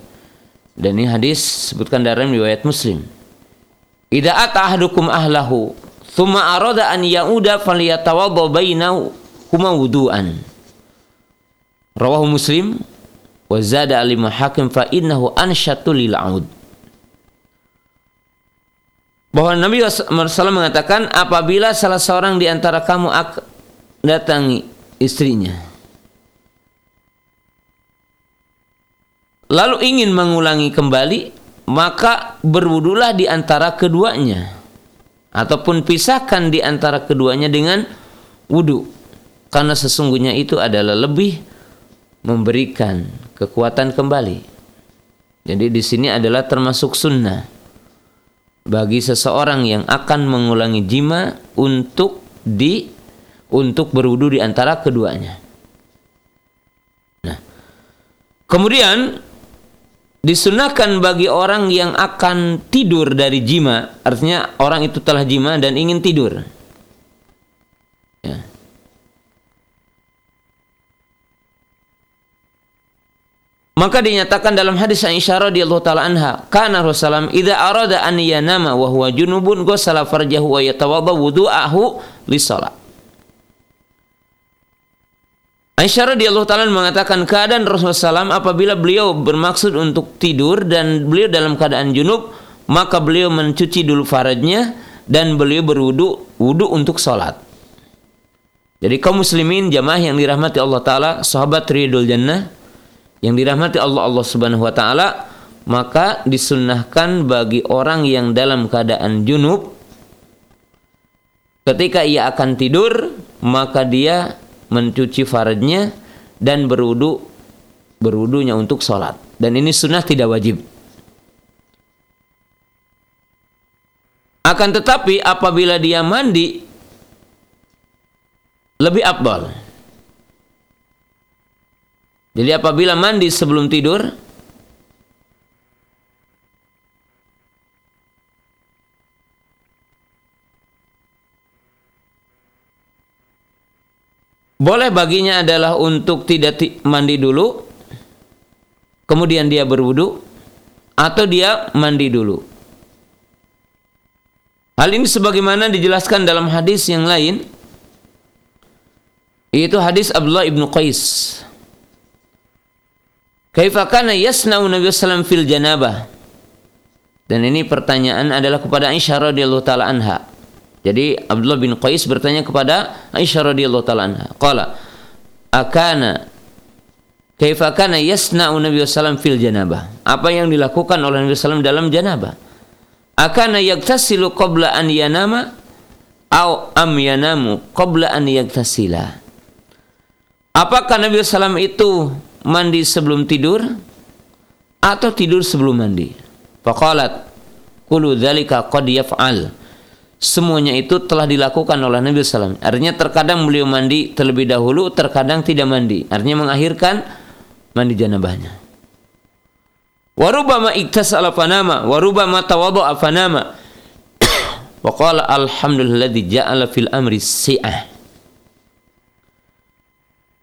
Dan ini hadis sebutkan dalam riwayat Muslim. Idza ata ahlahu thumma arada an yauda falyatawadda bainahu huma wudu'an. Rawahu Muslim wa zada al hakim fa innahu anshatu lil aud. Bahwa Nabi SAW mengatakan apabila salah seorang di antara kamu datangi istrinya lalu ingin mengulangi kembali maka berwudulah di antara keduanya ataupun pisahkan di antara keduanya dengan wudu karena sesungguhnya itu adalah lebih memberikan kekuatan kembali. Jadi di sini adalah termasuk sunnah bagi seseorang yang akan mengulangi jima untuk di untuk berwudu di antara keduanya. Nah, kemudian disunahkan bagi orang yang akan tidur dari jima, artinya orang itu telah jima dan ingin tidur. Ya. Maka dinyatakan dalam hadis Aisyah radhiyallahu taala anha, kana Rasulullah idza arada an yanama wa huwa junubun ghasala farjahu wa yatawadda wudu'ahu li shalah. Aisyah radhiyallahu taala mengatakan keadaan Rasulullah SAW apabila beliau bermaksud untuk tidur dan beliau dalam keadaan junub maka beliau mencuci dulu farajnya dan beliau berwudu wudu untuk sholat. Jadi kaum muslimin jamaah yang dirahmati Allah taala, sahabat ridul jannah yang dirahmati Allah Allah Subhanahu wa taala, maka disunnahkan bagi orang yang dalam keadaan junub ketika ia akan tidur maka dia mencuci farajnya dan berwudu berwudunya untuk sholat. Dan ini sunnah tidak wajib. Akan tetapi apabila dia mandi lebih abdal jadi apabila mandi sebelum tidur Boleh baginya adalah untuk tidak mandi dulu, kemudian dia berwudu, atau dia mandi dulu. Hal ini sebagaimana dijelaskan dalam hadis yang lain, yaitu hadis Abdullah ibnu Qais. Kaifakana yasna'u Nabi Sallam fil janabah. Dan ini pertanyaan adalah kepada Aisyah radhiyallahu taala anha. Jadi Abdullah bin Qais bertanya kepada Aisyah radhiyallahu taala anha. Qala akana kaifa kana yasna'u Nabi sallam fil janabah? Apa yang dilakukan oleh Nabi sallam dalam janabah? Akana yaktasilu qabla an yanama au am yanamu qabla an yaktasila? Apakah Nabi sallam itu mandi sebelum tidur atau tidur sebelum mandi? Faqalat kullu dzalika qad yaf'al semuanya itu telah dilakukan oleh Nabi SAW. Artinya terkadang beliau mandi terlebih dahulu, terkadang tidak mandi. Artinya mengakhirkan mandi janabahnya. Warubama iktasala fanama, warubama tawadhu'a fanama. Wa qala alhamdulilladzi ja'ala fil amri si'ah.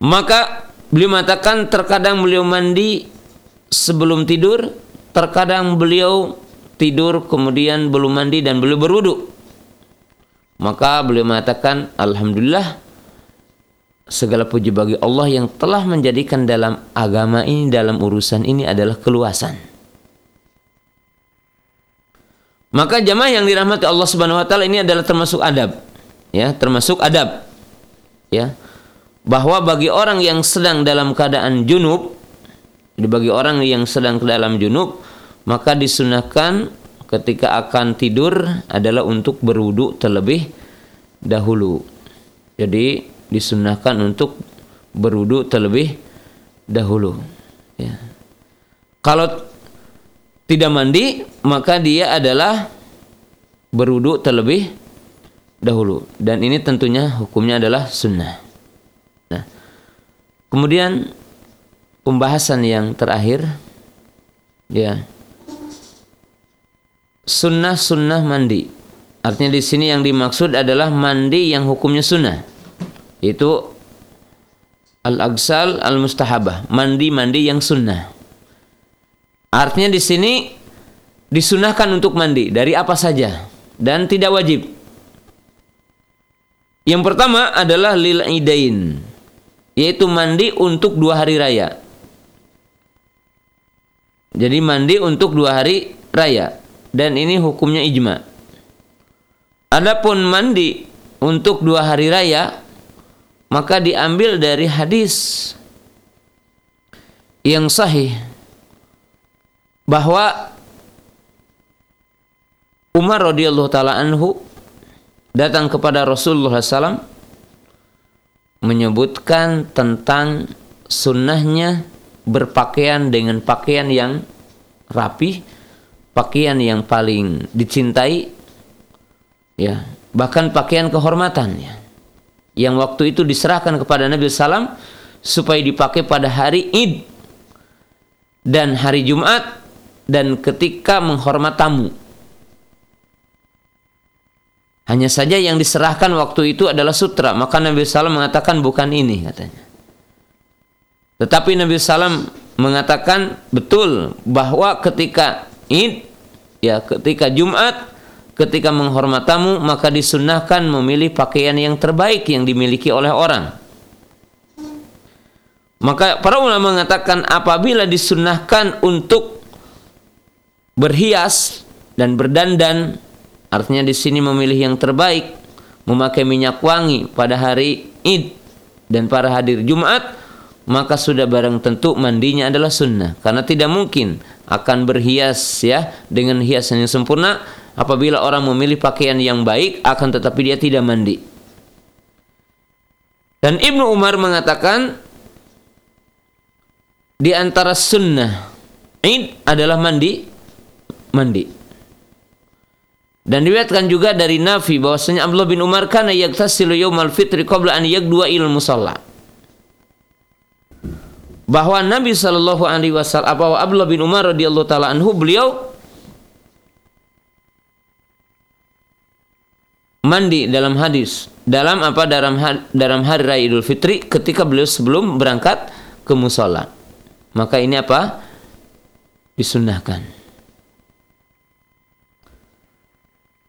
Maka beliau mengatakan terkadang beliau mandi sebelum tidur, terkadang beliau tidur kemudian belum mandi dan beliau berwudu. Maka beliau mengatakan, Alhamdulillah, segala puji bagi Allah yang telah menjadikan dalam agama ini, dalam urusan ini adalah keluasan. Maka jamaah yang dirahmati Allah Subhanahu wa taala ini adalah termasuk adab. Ya, termasuk adab. Ya. Bahwa bagi orang yang sedang dalam keadaan junub, bagi orang yang sedang dalam junub, maka disunahkan ketika akan tidur adalah untuk berwudu terlebih dahulu. Jadi disunahkan untuk berwudu terlebih dahulu. Ya. Kalau tidak mandi maka dia adalah berwudu terlebih dahulu dan ini tentunya hukumnya adalah sunnah. Nah, kemudian pembahasan yang terakhir ya sunnah-sunnah mandi. Artinya di sini yang dimaksud adalah mandi yang hukumnya sunnah. Itu al-agsal al-mustahabah, mandi-mandi yang sunnah. Artinya di sini disunahkan untuk mandi dari apa saja dan tidak wajib. Yang pertama adalah lil idain, yaitu mandi untuk dua hari raya. Jadi mandi untuk dua hari raya dan ini hukumnya ijma. Adapun mandi untuk dua hari raya maka diambil dari hadis yang sahih bahwa Umar radhiyallahu taala anhu datang kepada Rasulullah SAW menyebutkan tentang sunnahnya berpakaian dengan pakaian yang rapi, pakaian yang paling dicintai, ya bahkan pakaian kehormatan ya yang waktu itu diserahkan kepada Nabi Sallam supaya dipakai pada hari Id dan hari Jumat dan ketika menghormat tamu. Hanya saja yang diserahkan waktu itu adalah sutra, maka Nabi Sallam mengatakan bukan ini katanya. Tetapi Nabi Sallam mengatakan betul bahwa ketika Id, ya ketika Jumat ketika menghormat tamu maka disunnahkan memilih pakaian yang terbaik yang dimiliki oleh orang. Maka para ulama mengatakan apabila disunnahkan untuk berhias dan berdandan, artinya di sini memilih yang terbaik, memakai minyak wangi pada hari Id dan para hadir Jumat, maka sudah barang tentu mandinya adalah sunnah karena tidak mungkin akan berhias ya dengan hiasan yang sempurna apabila orang memilih pakaian yang baik akan tetapi dia tidak mandi. Dan Ibnu Umar mengatakan di antara sunnah Id adalah mandi mandi. Dan diriwayatkan juga dari Nafi bahwasanya Abdullah bin Umar kana yaktasilu yaumal fitri qabla an yagdua ilal musalla. Bahwa Nabi sallallahu alaihi wasallam apa Abdullah bin Umar radhiyallahu taala anhu beliau mandi dalam hadis dalam apa dalam dalam hari raya Idul Fitri ketika beliau sebelum berangkat ke musola. Maka ini apa? Disunnahkan.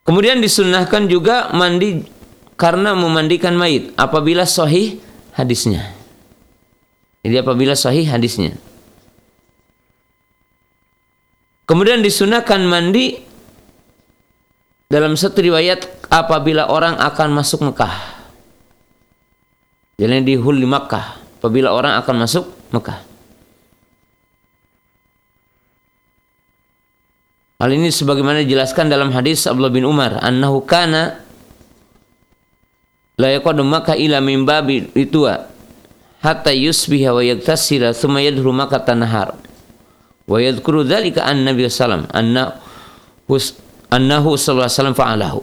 Kemudian disunnahkan juga mandi karena memandikan mayit apabila sahih hadisnya. Jadi apabila sahih hadisnya. Kemudian disunahkan mandi dalam satu riwayat apabila orang akan masuk Mekah. Jadi di hul Makkah apabila orang akan masuk Mekah. Hal ini sebagaimana dijelaskan dalam hadis Abdullah bin Umar, annahu kana la yaqadu Makkah ila min babi itua hatta yusbiha wa yaktasila thumma yadhuru Makkah tanahar. Wa yadhkuru dhalika an Nabi sallam anna annahu sallallahu alaihi wasallam fa'alahu.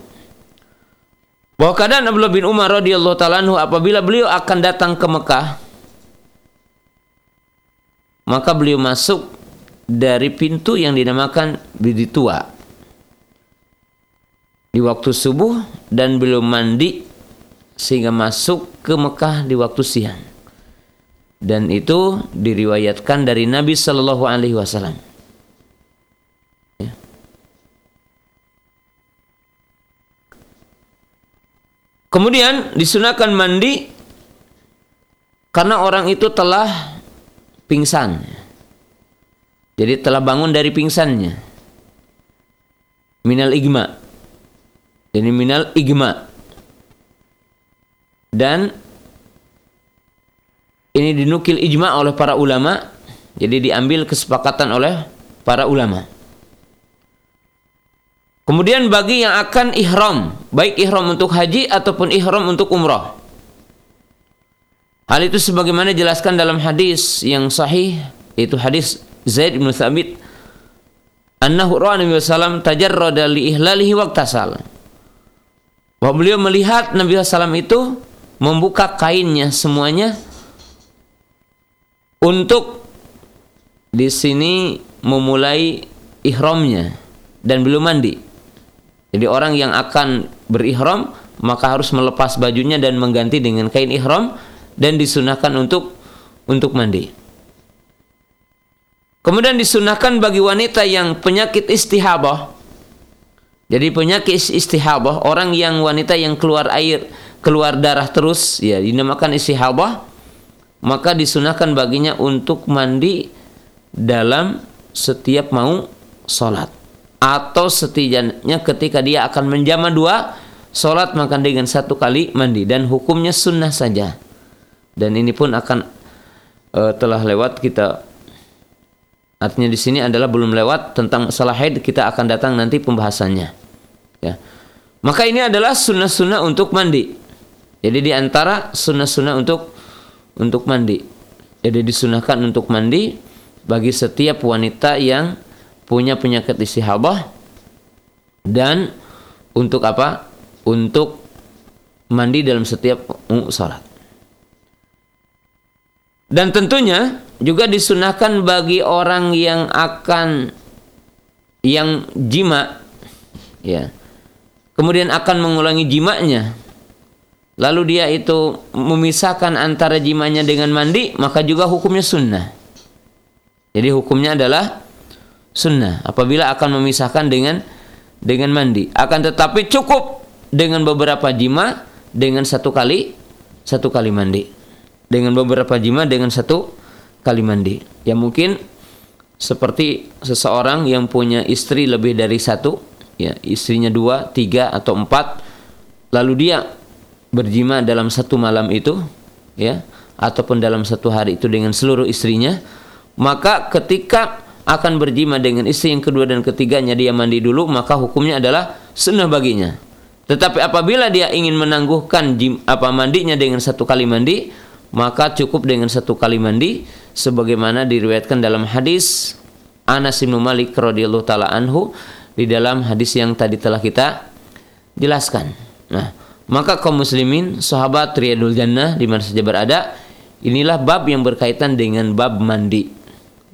Bahwa keadaan Abdullah bin Umar radhiyallahu taala anhu apabila beliau akan datang ke Mekah maka beliau masuk dari pintu yang dinamakan Bidi Tua di waktu subuh dan beliau mandi sehingga masuk ke Mekah di waktu siang. Dan itu diriwayatkan dari Nabi Shallallahu Alaihi Wasallam. Kemudian disunahkan mandi karena orang itu telah pingsan. Jadi telah bangun dari pingsannya. Minal igma. Jadi minal igma. Dan ini dinukil ijma oleh para ulama. Jadi diambil kesepakatan oleh para ulama. Kemudian bagi yang akan ihram, baik ihram untuk haji ataupun ihram untuk umrah. Hal itu sebagaimana dijelaskan dalam hadis yang sahih, yaitu hadis Zaid bin Thabit annahu ra'a Nabi sallam tajarrada li ihlalihi waqtasal. Bahwa beliau melihat Nabi sallam itu membuka kainnya semuanya untuk di sini memulai ihramnya dan belum mandi. Jadi orang yang akan berihram maka harus melepas bajunya dan mengganti dengan kain ihram dan disunahkan untuk untuk mandi. Kemudian disunahkan bagi wanita yang penyakit istihabah. Jadi penyakit istihabah orang yang wanita yang keluar air, keluar darah terus ya dinamakan istihabah maka disunahkan baginya untuk mandi dalam setiap mau sholat atau setidaknya ketika dia akan menjama dua sholat maka dengan satu kali mandi dan hukumnya sunnah saja. Dan ini pun akan uh, telah lewat kita artinya di sini adalah belum lewat tentang masalah haid kita akan datang nanti pembahasannya. Ya. Maka ini adalah sunnah-sunnah untuk mandi. Jadi di antara sunnah-sunnah untuk untuk mandi. Jadi disunahkan untuk mandi bagi setiap wanita yang punya penyakit istihadah dan untuk apa? Untuk mandi dalam setiap salat. Dan tentunya juga disunahkan bagi orang yang akan yang jima ya kemudian akan mengulangi jimanya lalu dia itu memisahkan antara jimanya dengan mandi maka juga hukumnya sunnah. Jadi hukumnya adalah sunnah. Apabila akan memisahkan dengan dengan mandi. Akan tetapi cukup dengan beberapa jima dengan satu kali satu kali mandi. Dengan beberapa jima dengan satu kali mandi. Ya mungkin seperti seseorang yang punya istri lebih dari satu ya istrinya dua, tiga atau empat, lalu dia berjima dalam satu malam itu, ya, ataupun dalam satu hari itu dengan seluruh istrinya, maka ketika akan berjima dengan istri yang kedua dan ketiganya dia mandi dulu, maka hukumnya adalah sunnah baginya. Tetapi apabila dia ingin menangguhkan jim, apa mandinya dengan satu kali mandi, maka cukup dengan satu kali mandi sebagaimana diriwayatkan dalam hadis Anas bin Malik radhiyallahu taala anhu di dalam hadis yang tadi telah kita jelaskan. Nah, maka kaum muslimin, sahabat Riyadul Jannah di mana saja berada, inilah bab yang berkaitan dengan bab mandi.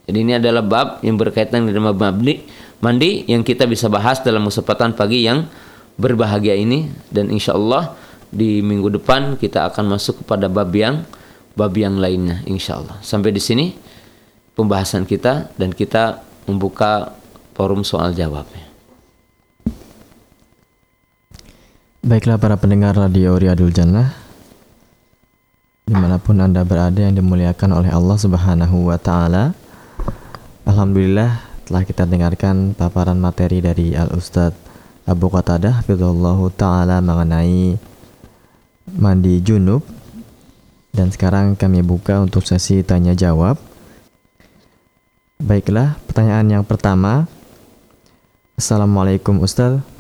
Jadi ini adalah bab yang berkaitan dengan bab mandi, mandi yang kita bisa bahas dalam kesempatan pagi yang berbahagia ini dan insya Allah di minggu depan kita akan masuk kepada bab yang bab yang lainnya insya Allah. Sampai di sini pembahasan kita dan kita membuka forum soal jawabnya. Baiklah para pendengar Radio Riyadul Jannah Di mana pun Anda berada yang dimuliakan oleh Allah Subhanahu wa Ta'ala. Alhamdulillah telah kita dengarkan paparan materi dari Al-Ustadz Abu Qatadah Hafizullah Ta'ala mengenai mandi junub. Dan sekarang kami buka untuk sesi tanya jawab Baiklah pertanyaan yang pertama. Assalamualaikum Ustadz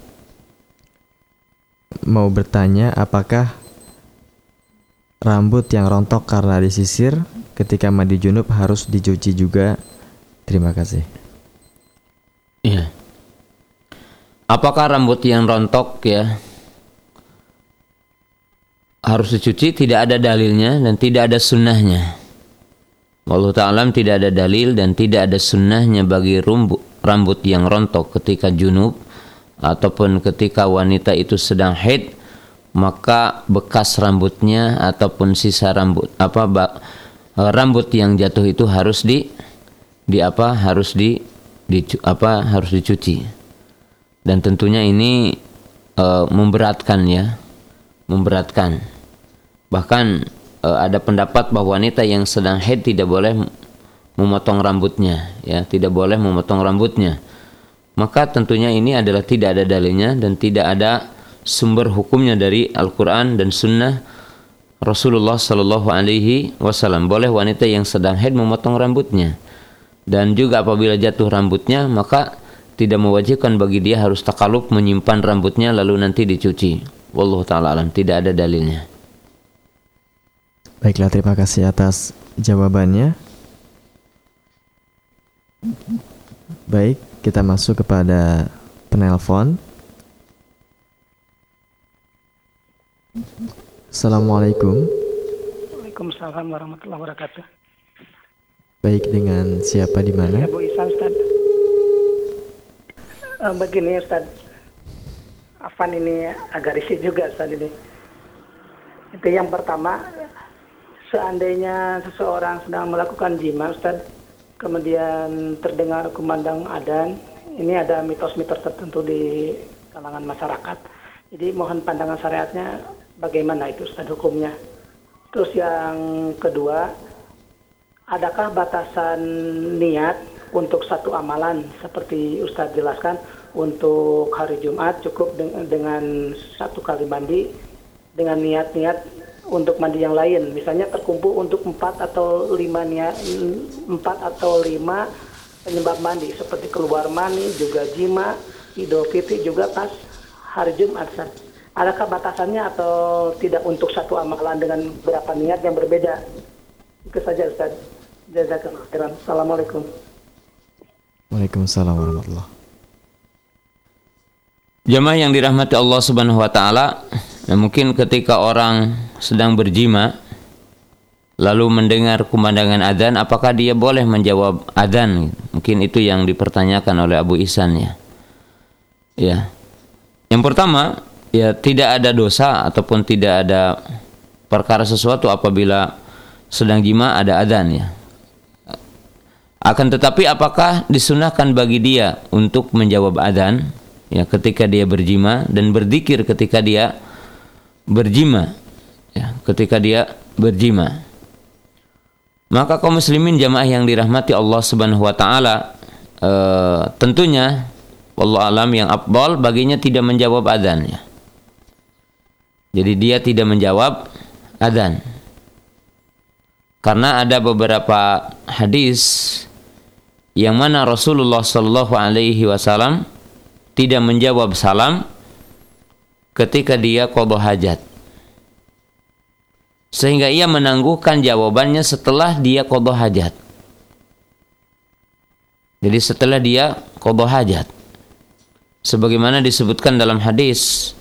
mau bertanya apakah rambut yang rontok karena disisir ketika mandi junub harus dicuci juga? Terima kasih. Iya. Apakah rambut yang rontok ya harus dicuci? Tidak ada dalilnya dan tidak ada sunnahnya. Allah Ta'ala tidak ada dalil dan tidak ada sunnahnya bagi rambut, rambut yang rontok ketika junub ataupun ketika wanita itu sedang haid maka bekas rambutnya ataupun sisa rambut apa e, rambut yang jatuh itu harus di di apa harus di, di apa harus dicuci. Dan tentunya ini e, memberatkan ya memberatkan. Bahkan e, ada pendapat bahwa wanita yang sedang haid tidak boleh memotong rambutnya ya tidak boleh memotong rambutnya maka tentunya ini adalah tidak ada dalilnya dan tidak ada sumber hukumnya dari Al-Quran dan Sunnah Rasulullah Sallallahu Alaihi Wasallam. Boleh wanita yang sedang haid memotong rambutnya dan juga apabila jatuh rambutnya maka tidak mewajibkan bagi dia harus takaluk menyimpan rambutnya lalu nanti dicuci. Wallahu taala alam tidak ada dalilnya. Baiklah terima kasih atas jawabannya. Baik, kita masuk kepada penelpon. Assalamualaikum. Waalaikumsalam warahmatullahi wabarakatuh. Baik, dengan siapa di mana? Ya, Bu Isa Ustaz. Uh, begini Ustaz. Afan ini agak risih juga Ustaz ini. Itu yang pertama, seandainya seseorang sedang melakukan jima Ustaz, kemudian terdengar kumandang adan. Ini ada mitos-mitos tertentu di kalangan masyarakat. Jadi mohon pandangan syariatnya bagaimana itu Ustaz hukumnya. Terus yang kedua, adakah batasan niat untuk satu amalan seperti Ustaz jelaskan untuk hari Jumat cukup dengan, dengan satu kali mandi dengan niat-niat untuk mandi yang lain. Misalnya terkumpul untuk empat atau lima niat empat atau lima penyebab mandi seperti keluar mani juga jima, idul fitri juga pas hari Jumat. Adakah batasannya atau tidak untuk satu amalan dengan berapa niat yang berbeda? Itu saja Ustaz. Jazakallah khairan. Assalamualaikum. Waalaikumsalam warahmatullahi Jamaah yang dirahmati Allah Subhanahu wa taala, ya mungkin ketika orang sedang berjima lalu mendengar kumandangan adzan apakah dia boleh menjawab adzan? Mungkin itu yang dipertanyakan oleh Abu Ihsan ya. Ya. Yang pertama, ya tidak ada dosa ataupun tidak ada perkara sesuatu apabila sedang jima ada adzan ya. Akan tetapi apakah disunahkan bagi dia untuk menjawab adzan? Ya ketika dia berjima dan berzikir ketika dia berjima ya ketika dia berjima maka kaum muslimin jamaah yang dirahmati Allah Subhanahu wa taala e, tentunya Allah alam yang abdol baginya tidak menjawab adzan ya. Jadi dia tidak menjawab adzan. Karena ada beberapa hadis yang mana Rasulullah Shallallahu alaihi wasallam tidak menjawab salam ketika dia qadha hajat. Sehingga ia menangguhkan jawabannya setelah dia qadha hajat. Jadi setelah dia qadha hajat. Sebagaimana disebutkan dalam hadis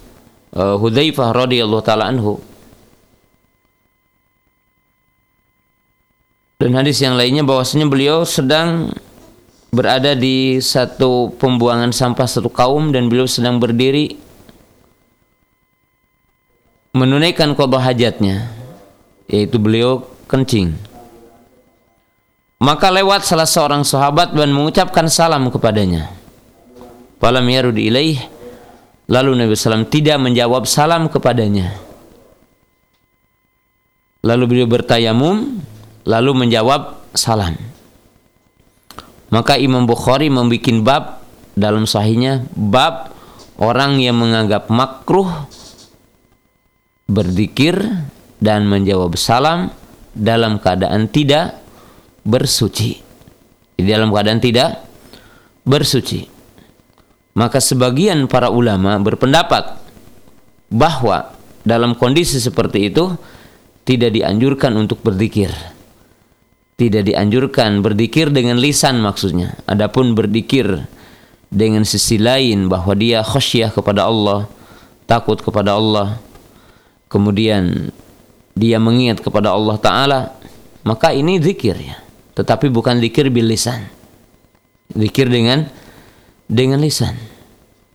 uh, Hudzaifah radhiyallahu taala anhu dan hadis yang lainnya bahwasanya beliau sedang berada di satu pembuangan sampah satu kaum dan beliau sedang berdiri menunaikan qada hajatnya yaitu beliau kencing. Maka lewat salah seorang sahabat dan mengucapkan salam kepadanya. Falam yarud ilaih. Lalu Nabi SAW tidak menjawab salam kepadanya. Lalu beliau bertayamum lalu menjawab salam maka Imam Bukhari membuat bab dalam sahihnya bab orang yang menganggap makruh berzikir dan menjawab salam dalam keadaan tidak bersuci. Di dalam keadaan tidak bersuci. Maka sebagian para ulama berpendapat bahwa dalam kondisi seperti itu tidak dianjurkan untuk berzikir tidak dianjurkan berzikir dengan lisan maksudnya. Adapun berzikir dengan sisi lain bahwa dia khasyah kepada Allah, takut kepada Allah, kemudian dia mengingat kepada Allah taala, maka ini zikir ya. Tetapi bukan zikir bil lisan. Zikir dengan dengan lisan.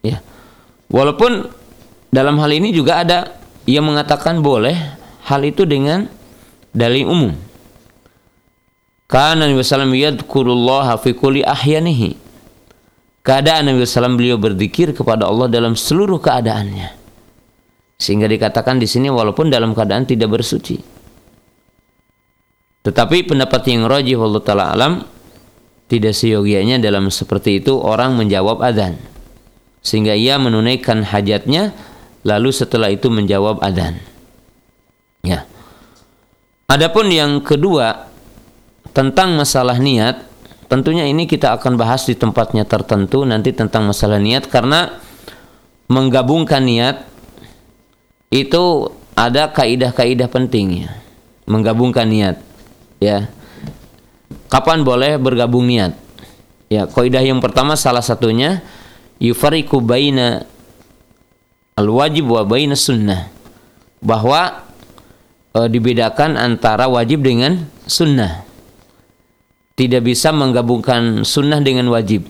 Ya. Walaupun dalam hal ini juga ada yang mengatakan boleh hal itu dengan dalil umum karena Nabi SAW yadkurullaha fi kulli ahyanihi. Keadaan Nabi SAW beliau berzikir kepada Allah dalam seluruh keadaannya. Sehingga dikatakan di sini walaupun dalam keadaan tidak bersuci. Tetapi pendapat yang rajih Allah taala alam tidak seyogianya dalam seperti itu orang menjawab adzan sehingga ia menunaikan hajatnya lalu setelah itu menjawab adzan. Ya. Adapun yang kedua tentang masalah niat tentunya ini kita akan bahas di tempatnya tertentu nanti tentang masalah niat karena menggabungkan niat itu ada kaidah-kaidah pentingnya. Menggabungkan niat ya. Kapan boleh bergabung niat? Ya kaidah yang pertama salah satunya yufariku baina al wajib wa baina sunnah. Bahwa e, dibedakan antara wajib dengan sunnah tidak bisa menggabungkan sunnah dengan wajib.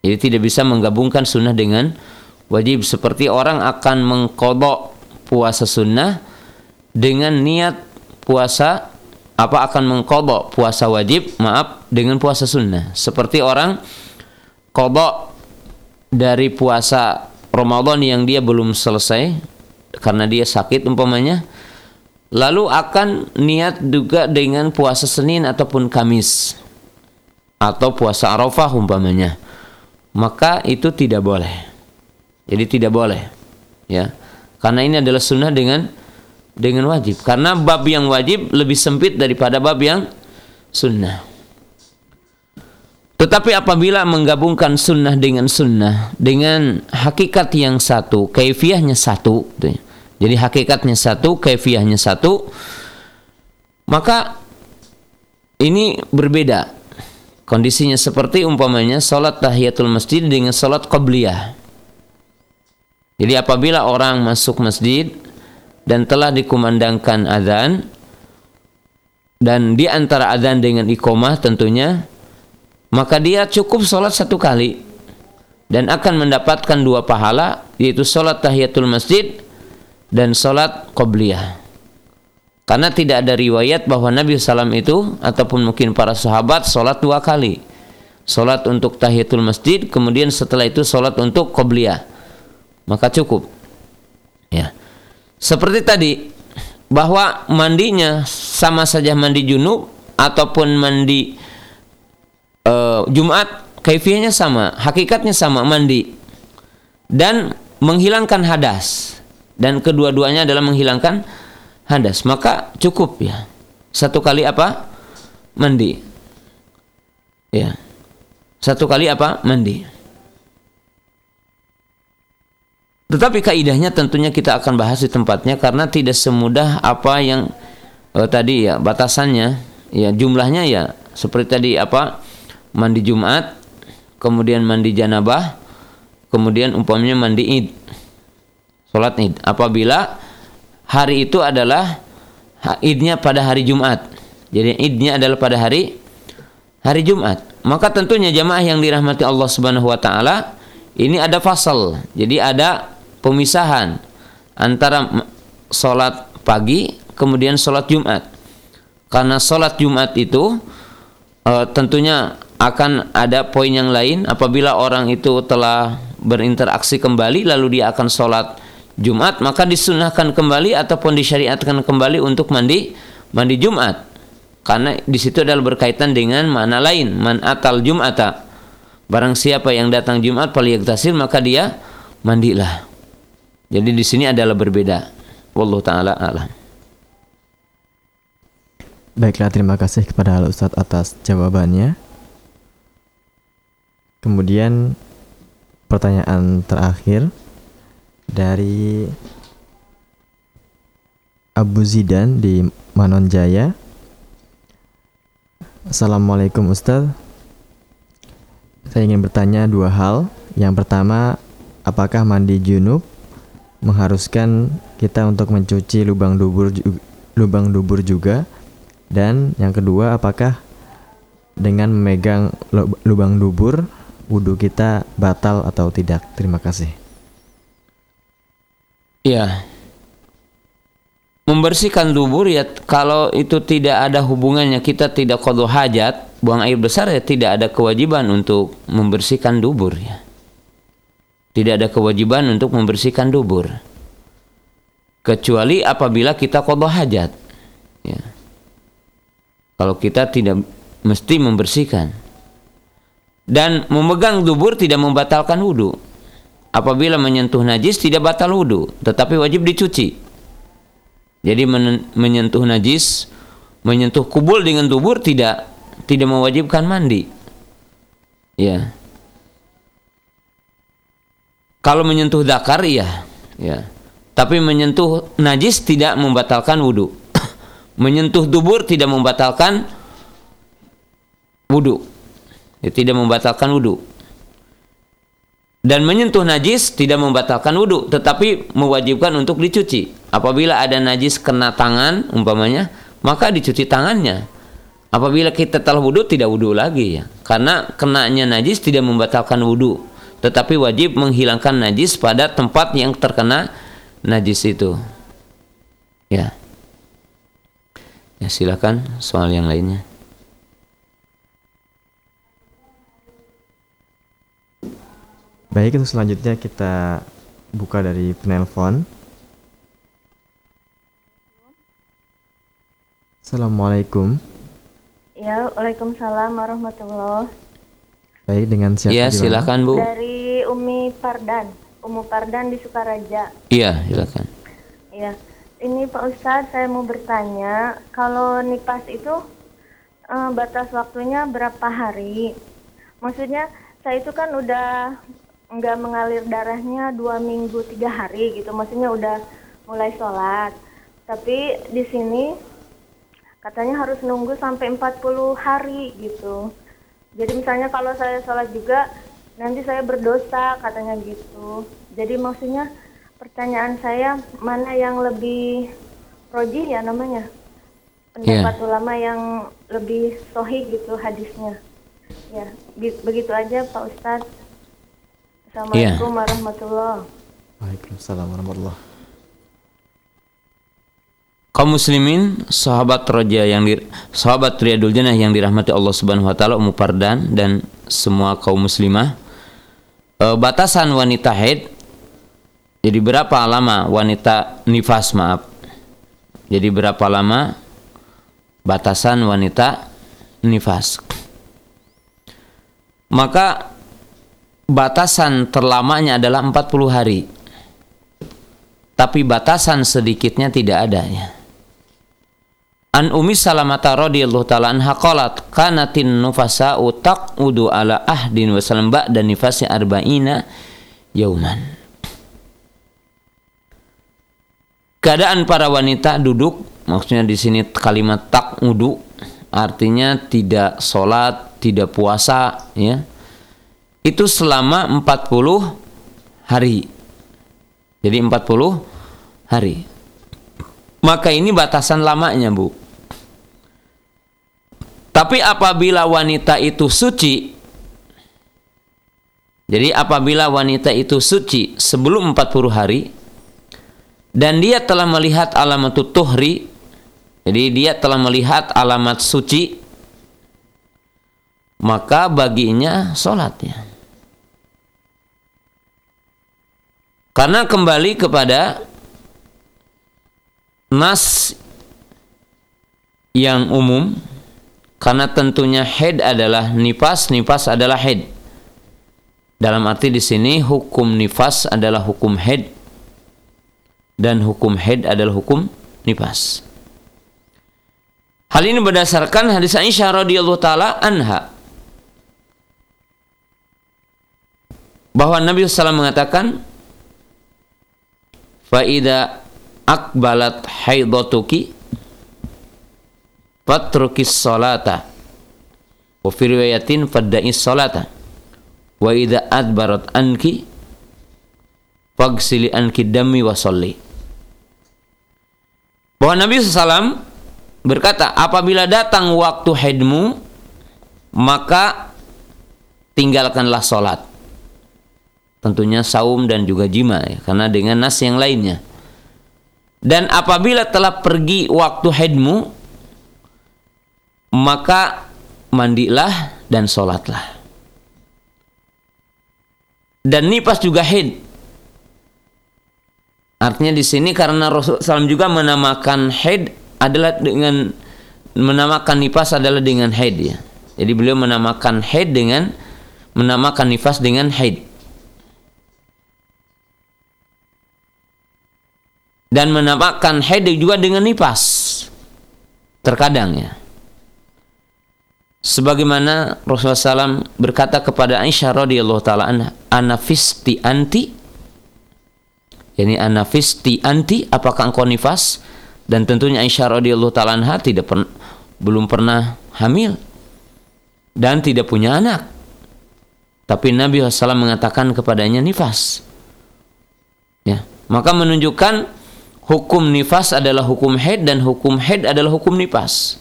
Jadi tidak bisa menggabungkan sunnah dengan wajib seperti orang akan mengkodok puasa sunnah dengan niat puasa apa akan mengkodok puasa wajib maaf dengan puasa sunnah seperti orang kodok dari puasa Ramadan yang dia belum selesai karena dia sakit umpamanya lalu akan niat juga dengan puasa Senin ataupun Kamis atau puasa Arafah umpamanya maka itu tidak boleh. Jadi tidak boleh. Ya. Karena ini adalah sunnah dengan dengan wajib. Karena bab yang wajib lebih sempit daripada bab yang sunnah. Tetapi apabila menggabungkan sunnah dengan sunnah dengan hakikat yang satu, kaifiahnya satu, gitu ya. Jadi hakikatnya satu, kaifiahnya satu, maka ini berbeda. Kondisinya seperti umpamanya salat tahiyatul masjid dengan salat qabliyah. Jadi apabila orang masuk masjid dan telah dikumandangkan azan dan di antara azan dengan iqomah tentunya maka dia cukup sholat satu kali dan akan mendapatkan dua pahala yaitu sholat tahiyatul masjid dan sholat qobliyah. Karena tidak ada riwayat bahwa Nabi SAW itu ataupun mungkin para sahabat sholat dua kali. Sholat untuk tahiyatul masjid kemudian setelah itu sholat untuk qobliyah. Maka cukup. Ya. Seperti tadi bahwa mandinya sama saja mandi junub ataupun mandi uh, Jumat kaifiahnya sama, hakikatnya sama mandi. Dan menghilangkan hadas dan kedua-duanya adalah menghilangkan hadas. Maka cukup ya. Satu kali apa? Mandi. Ya. Satu kali apa? Mandi. Tetapi kaidahnya tentunya kita akan bahas di tempatnya karena tidak semudah apa yang uh, tadi ya batasannya. Ya jumlahnya ya seperti tadi apa? Mandi Jumat, kemudian mandi janabah, kemudian umpamanya mandi Id. Salat Id. Apabila hari itu adalah Idnya pada hari Jumat. Jadi Idnya adalah pada hari hari Jumat. Maka tentunya jamaah yang dirahmati Allah Subhanahu wa taala ini ada fasal. Jadi ada pemisahan antara sholat pagi kemudian sholat Jumat. Karena sholat Jumat itu e, tentunya akan ada poin yang lain apabila orang itu telah berinteraksi kembali lalu dia akan sholat Jumat maka disunahkan kembali ataupun disyariatkan kembali untuk mandi mandi Jumat karena di situ adalah berkaitan dengan mana lain man atal Jumata barang siapa yang datang Jumat paliyaktasil maka dia mandilah jadi di sini adalah berbeda. Wallahu taala alam. Baiklah, terima kasih kepada Al Ustadz atas jawabannya. Kemudian pertanyaan terakhir dari Abu Zidan di Manonjaya. Assalamualaikum Ustadz. Saya ingin bertanya dua hal. Yang pertama, apakah mandi junub mengharuskan kita untuk mencuci lubang dubur lubang dubur juga dan yang kedua apakah dengan memegang lubang dubur wudhu kita batal atau tidak terima kasih ya membersihkan dubur ya kalau itu tidak ada hubungannya kita tidak kodoh hajat buang air besar ya tidak ada kewajiban untuk membersihkan dubur ya tidak ada kewajiban untuk membersihkan dubur. Kecuali apabila kita qadha hajat. Ya. Kalau kita tidak mesti membersihkan. Dan memegang dubur tidak membatalkan wudhu. Apabila menyentuh najis tidak batal wudhu, tetapi wajib dicuci. Jadi menyentuh najis, menyentuh kubul dengan dubur tidak tidak mewajibkan mandi. Ya. Kalau menyentuh dakar iya, ya. Tapi menyentuh najis tidak membatalkan wudhu. menyentuh dubur tidak membatalkan wudhu. Ya, tidak membatalkan wudhu. Dan menyentuh najis tidak membatalkan wudhu, tetapi mewajibkan untuk dicuci. Apabila ada najis kena tangan, umpamanya, maka dicuci tangannya. Apabila kita telah wudhu, tidak wudhu lagi ya. Karena kenanya najis tidak membatalkan wudhu tetapi wajib menghilangkan najis pada tempat yang terkena najis itu. Ya. Ya silakan soal yang lainnya. Baik, itu selanjutnya kita buka dari penelpon. Assalamualaikum. Ya, Waalaikumsalam warahmatullahi Baik, dengan siapa? Ya, mana? silakan Bu. Dari Umi Pardan, Umu Pardan di Sukaraja. Iya, silakan. Iya. Ini Pak Ustadz, saya mau bertanya, kalau nipas itu eh, batas waktunya berapa hari? Maksudnya saya itu kan udah nggak mengalir darahnya dua minggu tiga hari gitu, maksudnya udah mulai sholat. Tapi di sini katanya harus nunggu sampai 40 hari gitu. Jadi misalnya kalau saya sholat juga nanti saya berdosa katanya gitu. Jadi maksudnya pertanyaan saya mana yang lebih rojih ya namanya pendapat ulama yang lebih sohih gitu hadisnya. Ya begitu aja Pak Ustadz. Assalamualaikum warahmatullahi Waalaikumsalam warahmatullahi kaum muslimin sahabat roja yang di, sahabat Riyadul Jannah yang dirahmati Allah Subhanahu wa taala Ummu Pardan dan semua kaum muslimah. E, batasan wanita haid jadi berapa lama wanita nifas maaf? Jadi berapa lama batasan wanita nifas? Maka batasan terlamanya adalah 40 hari tapi batasan sedikitnya tidak ada ya An Umi Salamata radhiyallahu taala anha qalat kanatin nufasa'u taqudu ala ahdin wa salam ba'da nifasi arba'ina yauman. Keadaan para wanita duduk maksudnya di sini kalimat taqudu artinya tidak sholat, tidak puasa ya. Itu selama 40 hari. Jadi 40 hari. Maka ini batasan lamanya, Bu. Tapi apabila wanita itu suci, jadi apabila wanita itu suci sebelum 40 hari dan dia telah melihat alamat tuhri, jadi dia telah melihat alamat suci, maka baginya sholatnya. Karena kembali kepada nas yang umum karena tentunya head adalah nifas, nifas adalah head. Dalam arti di sini hukum nifas adalah hukum head dan hukum head adalah hukum nifas. Hal ini berdasarkan hadis Aisyah radhiyallahu taala anha bahwa Nabi SAW mengatakan faida akbalat haidatuki fatrukis salata. Wa fi riwayatin fadda'is salata. Wa idza adbarat anki fagsili anki dami wa salli. Bahwa Nabi SAW berkata apabila datang waktu haidmu maka tinggalkanlah salat tentunya saum dan juga jima ya, karena dengan nas yang lainnya. Dan apabila telah pergi waktu haidmu maka mandilah dan sholatlah. Dan nipas juga haid artinya di sini karena Rasulullah SAW juga menamakan haid adalah dengan menamakan nipas adalah dengan haid ya. Jadi beliau menamakan haid dengan menamakan nifas dengan haid dan menamakan haid juga dengan nipas terkadang ya. Sebagaimana Rasulullah SAW berkata kepada Aisyah radhiyallahu taala anha anafisti anti? Yani anafisti anti apakah engkau nifas? Dan tentunya Aisyah radhiyallahu taala anha tidak per, belum pernah hamil dan tidak punya anak. Tapi Nabi SAW mengatakan kepadanya nifas. Ya. Maka menunjukkan hukum nifas adalah hukum haid dan hukum haid adalah hukum nifas.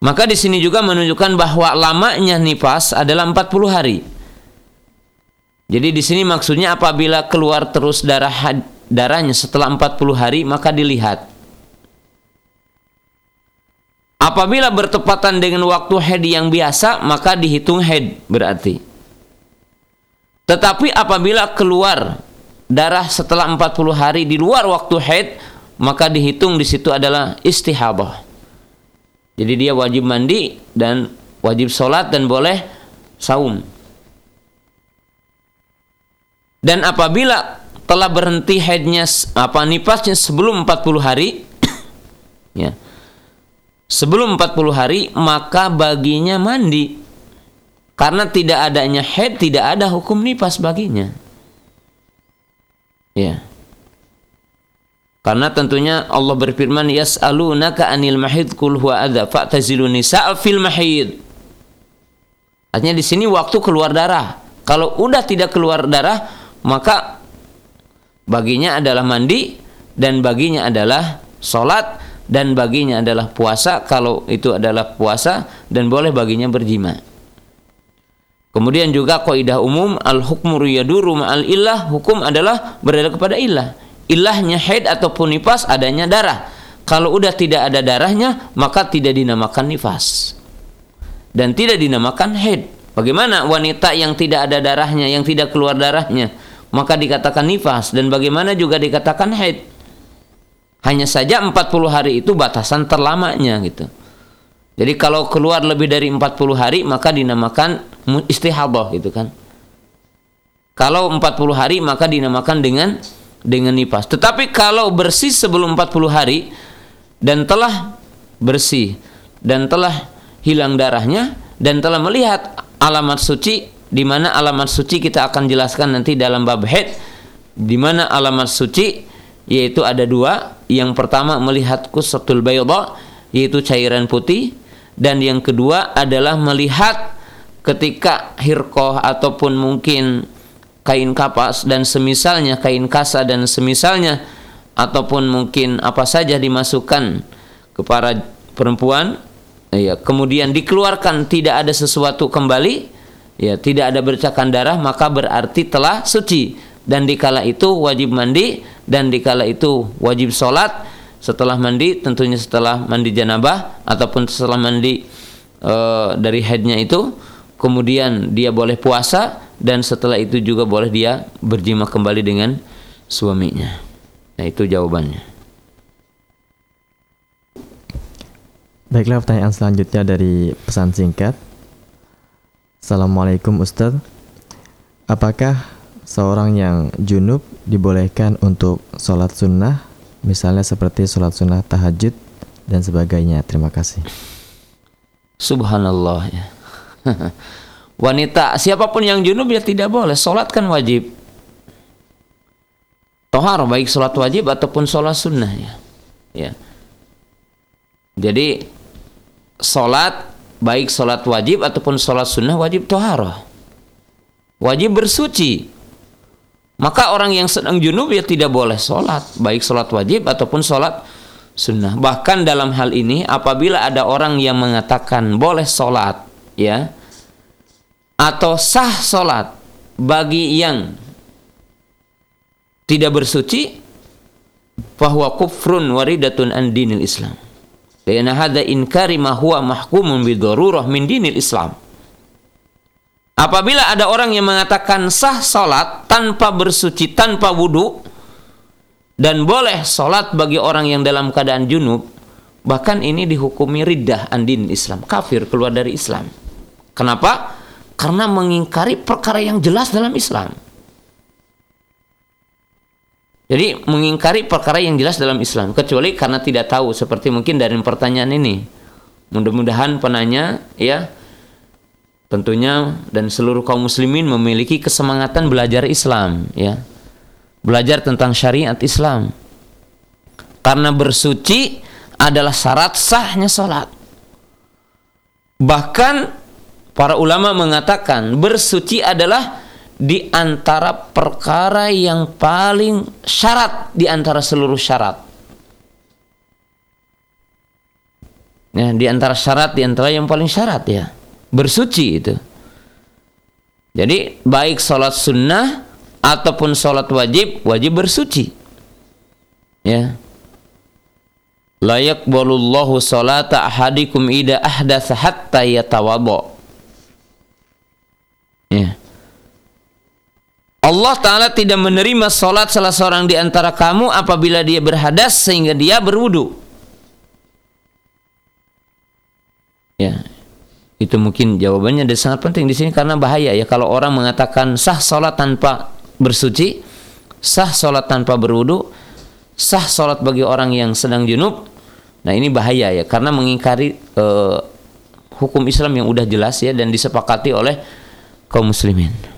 Maka di sini juga menunjukkan bahwa lamanya nifas adalah 40 hari. Jadi di sini maksudnya apabila keluar terus darah darahnya setelah 40 hari maka dilihat. Apabila bertepatan dengan waktu haid yang biasa maka dihitung haid berarti. Tetapi apabila keluar darah setelah 40 hari di luar waktu haid maka dihitung di situ adalah istihadah. Jadi dia wajib mandi dan wajib sholat dan boleh saum. Dan apabila telah berhenti haidnya apa nipasnya sebelum 40 hari ya. Sebelum 40 hari maka baginya mandi. Karena tidak adanya haid tidak ada hukum nipas baginya. Ya. Karena tentunya Allah berfirman yas'alunaka anil mahid kul huwa adza fa'tazilu nisaa fil mahid. Artinya di sini waktu keluar darah. Kalau udah tidak keluar darah, maka baginya adalah mandi dan baginya adalah sholat dan baginya adalah puasa kalau itu adalah puasa dan boleh baginya berjima. Kemudian juga kaidah umum al hukmu yaduru ma'al illah hukum adalah berada kepada illah. Ilahnya haid ataupun nifas adanya darah. Kalau udah tidak ada darahnya maka tidak dinamakan nifas dan tidak dinamakan haid. Bagaimana wanita yang tidak ada darahnya, yang tidak keluar darahnya, maka dikatakan nifas dan bagaimana juga dikatakan haid. Hanya saja 40 hari itu batasan terlamanya gitu. Jadi kalau keluar lebih dari 40 hari maka dinamakan istihadah gitu kan. Kalau 40 hari maka dinamakan dengan dengan nifas. Tetapi kalau bersih sebelum 40 hari dan telah bersih dan telah hilang darahnya dan telah melihat alamat suci di mana alamat suci kita akan jelaskan nanti dalam bab haid di mana alamat suci yaitu ada dua yang pertama melihat kusatul bayda yaitu cairan putih dan yang kedua adalah melihat ketika hirkoh ataupun mungkin kain kapas dan semisalnya kain kasa dan semisalnya ataupun mungkin apa saja dimasukkan kepada perempuan ya kemudian dikeluarkan tidak ada sesuatu kembali ya tidak ada bercakan darah maka berarti telah suci. Dan dikala itu wajib mandi dan dikala itu wajib sholat setelah mandi tentunya setelah mandi janabah ataupun setelah mandi e, dari headnya itu kemudian dia boleh puasa dan setelah itu juga boleh dia berjima kembali dengan suaminya. Nah itu jawabannya. Baiklah pertanyaan selanjutnya dari pesan singkat. Assalamualaikum Ustadz Apakah seorang yang junub dibolehkan untuk sholat sunnah Misalnya seperti sholat sunnah tahajud dan sebagainya. Terima kasih. Subhanallah ya. Wanita siapa pun yang junub ya tidak boleh. Sholat kan wajib. Tohar baik sholat wajib ataupun sholat sunnah ya, ya. Jadi sholat baik sholat wajib ataupun sholat sunnah wajib toharoh wajib bersuci maka orang yang sedang junub ya tidak boleh sholat. Baik sholat wajib ataupun sholat sunnah. Bahkan dalam hal ini apabila ada orang yang mengatakan boleh sholat ya atau sah sholat bagi yang tidak bersuci bahwa kufrun waridatun an dinil islam. Karena hada inkari ma huwa mahkumun bidharurah min dinil Islam. Apabila ada orang yang mengatakan sah salat tanpa bersuci, tanpa wudhu, dan boleh salat bagi orang yang dalam keadaan junub, bahkan ini dihukumi riddah andin Islam, kafir keluar dari Islam. Kenapa? Karena mengingkari perkara yang jelas dalam Islam. Jadi mengingkari perkara yang jelas dalam Islam kecuali karena tidak tahu seperti mungkin dari pertanyaan ini. Mudah-mudahan penanya ya tentunya dan seluruh kaum muslimin memiliki kesemangatan belajar Islam ya. Belajar tentang syariat Islam. Karena bersuci adalah syarat sahnya salat. Bahkan para ulama mengatakan bersuci adalah di antara perkara yang paling syarat di antara seluruh syarat. Ya, di antara syarat di antara yang paling syarat ya. Bersuci itu. Jadi baik sholat sunnah ataupun sholat wajib, wajib bersuci. Ya. Layak bolullahu salata ahadikum ida ahdatha hatta yatawadha. Ya Allah Ta'ala tidak menerima sholat salah seorang di antara kamu apabila dia berhadas sehingga dia berwudu. Ya. Itu mungkin jawabannya dan sangat penting di sini karena bahaya ya kalau orang mengatakan sah sholat tanpa bersuci, sah sholat tanpa berwudu, sah sholat bagi orang yang sedang junub. Nah ini bahaya ya karena mengingkari uh, hukum Islam yang udah jelas ya dan disepakati oleh kaum muslimin.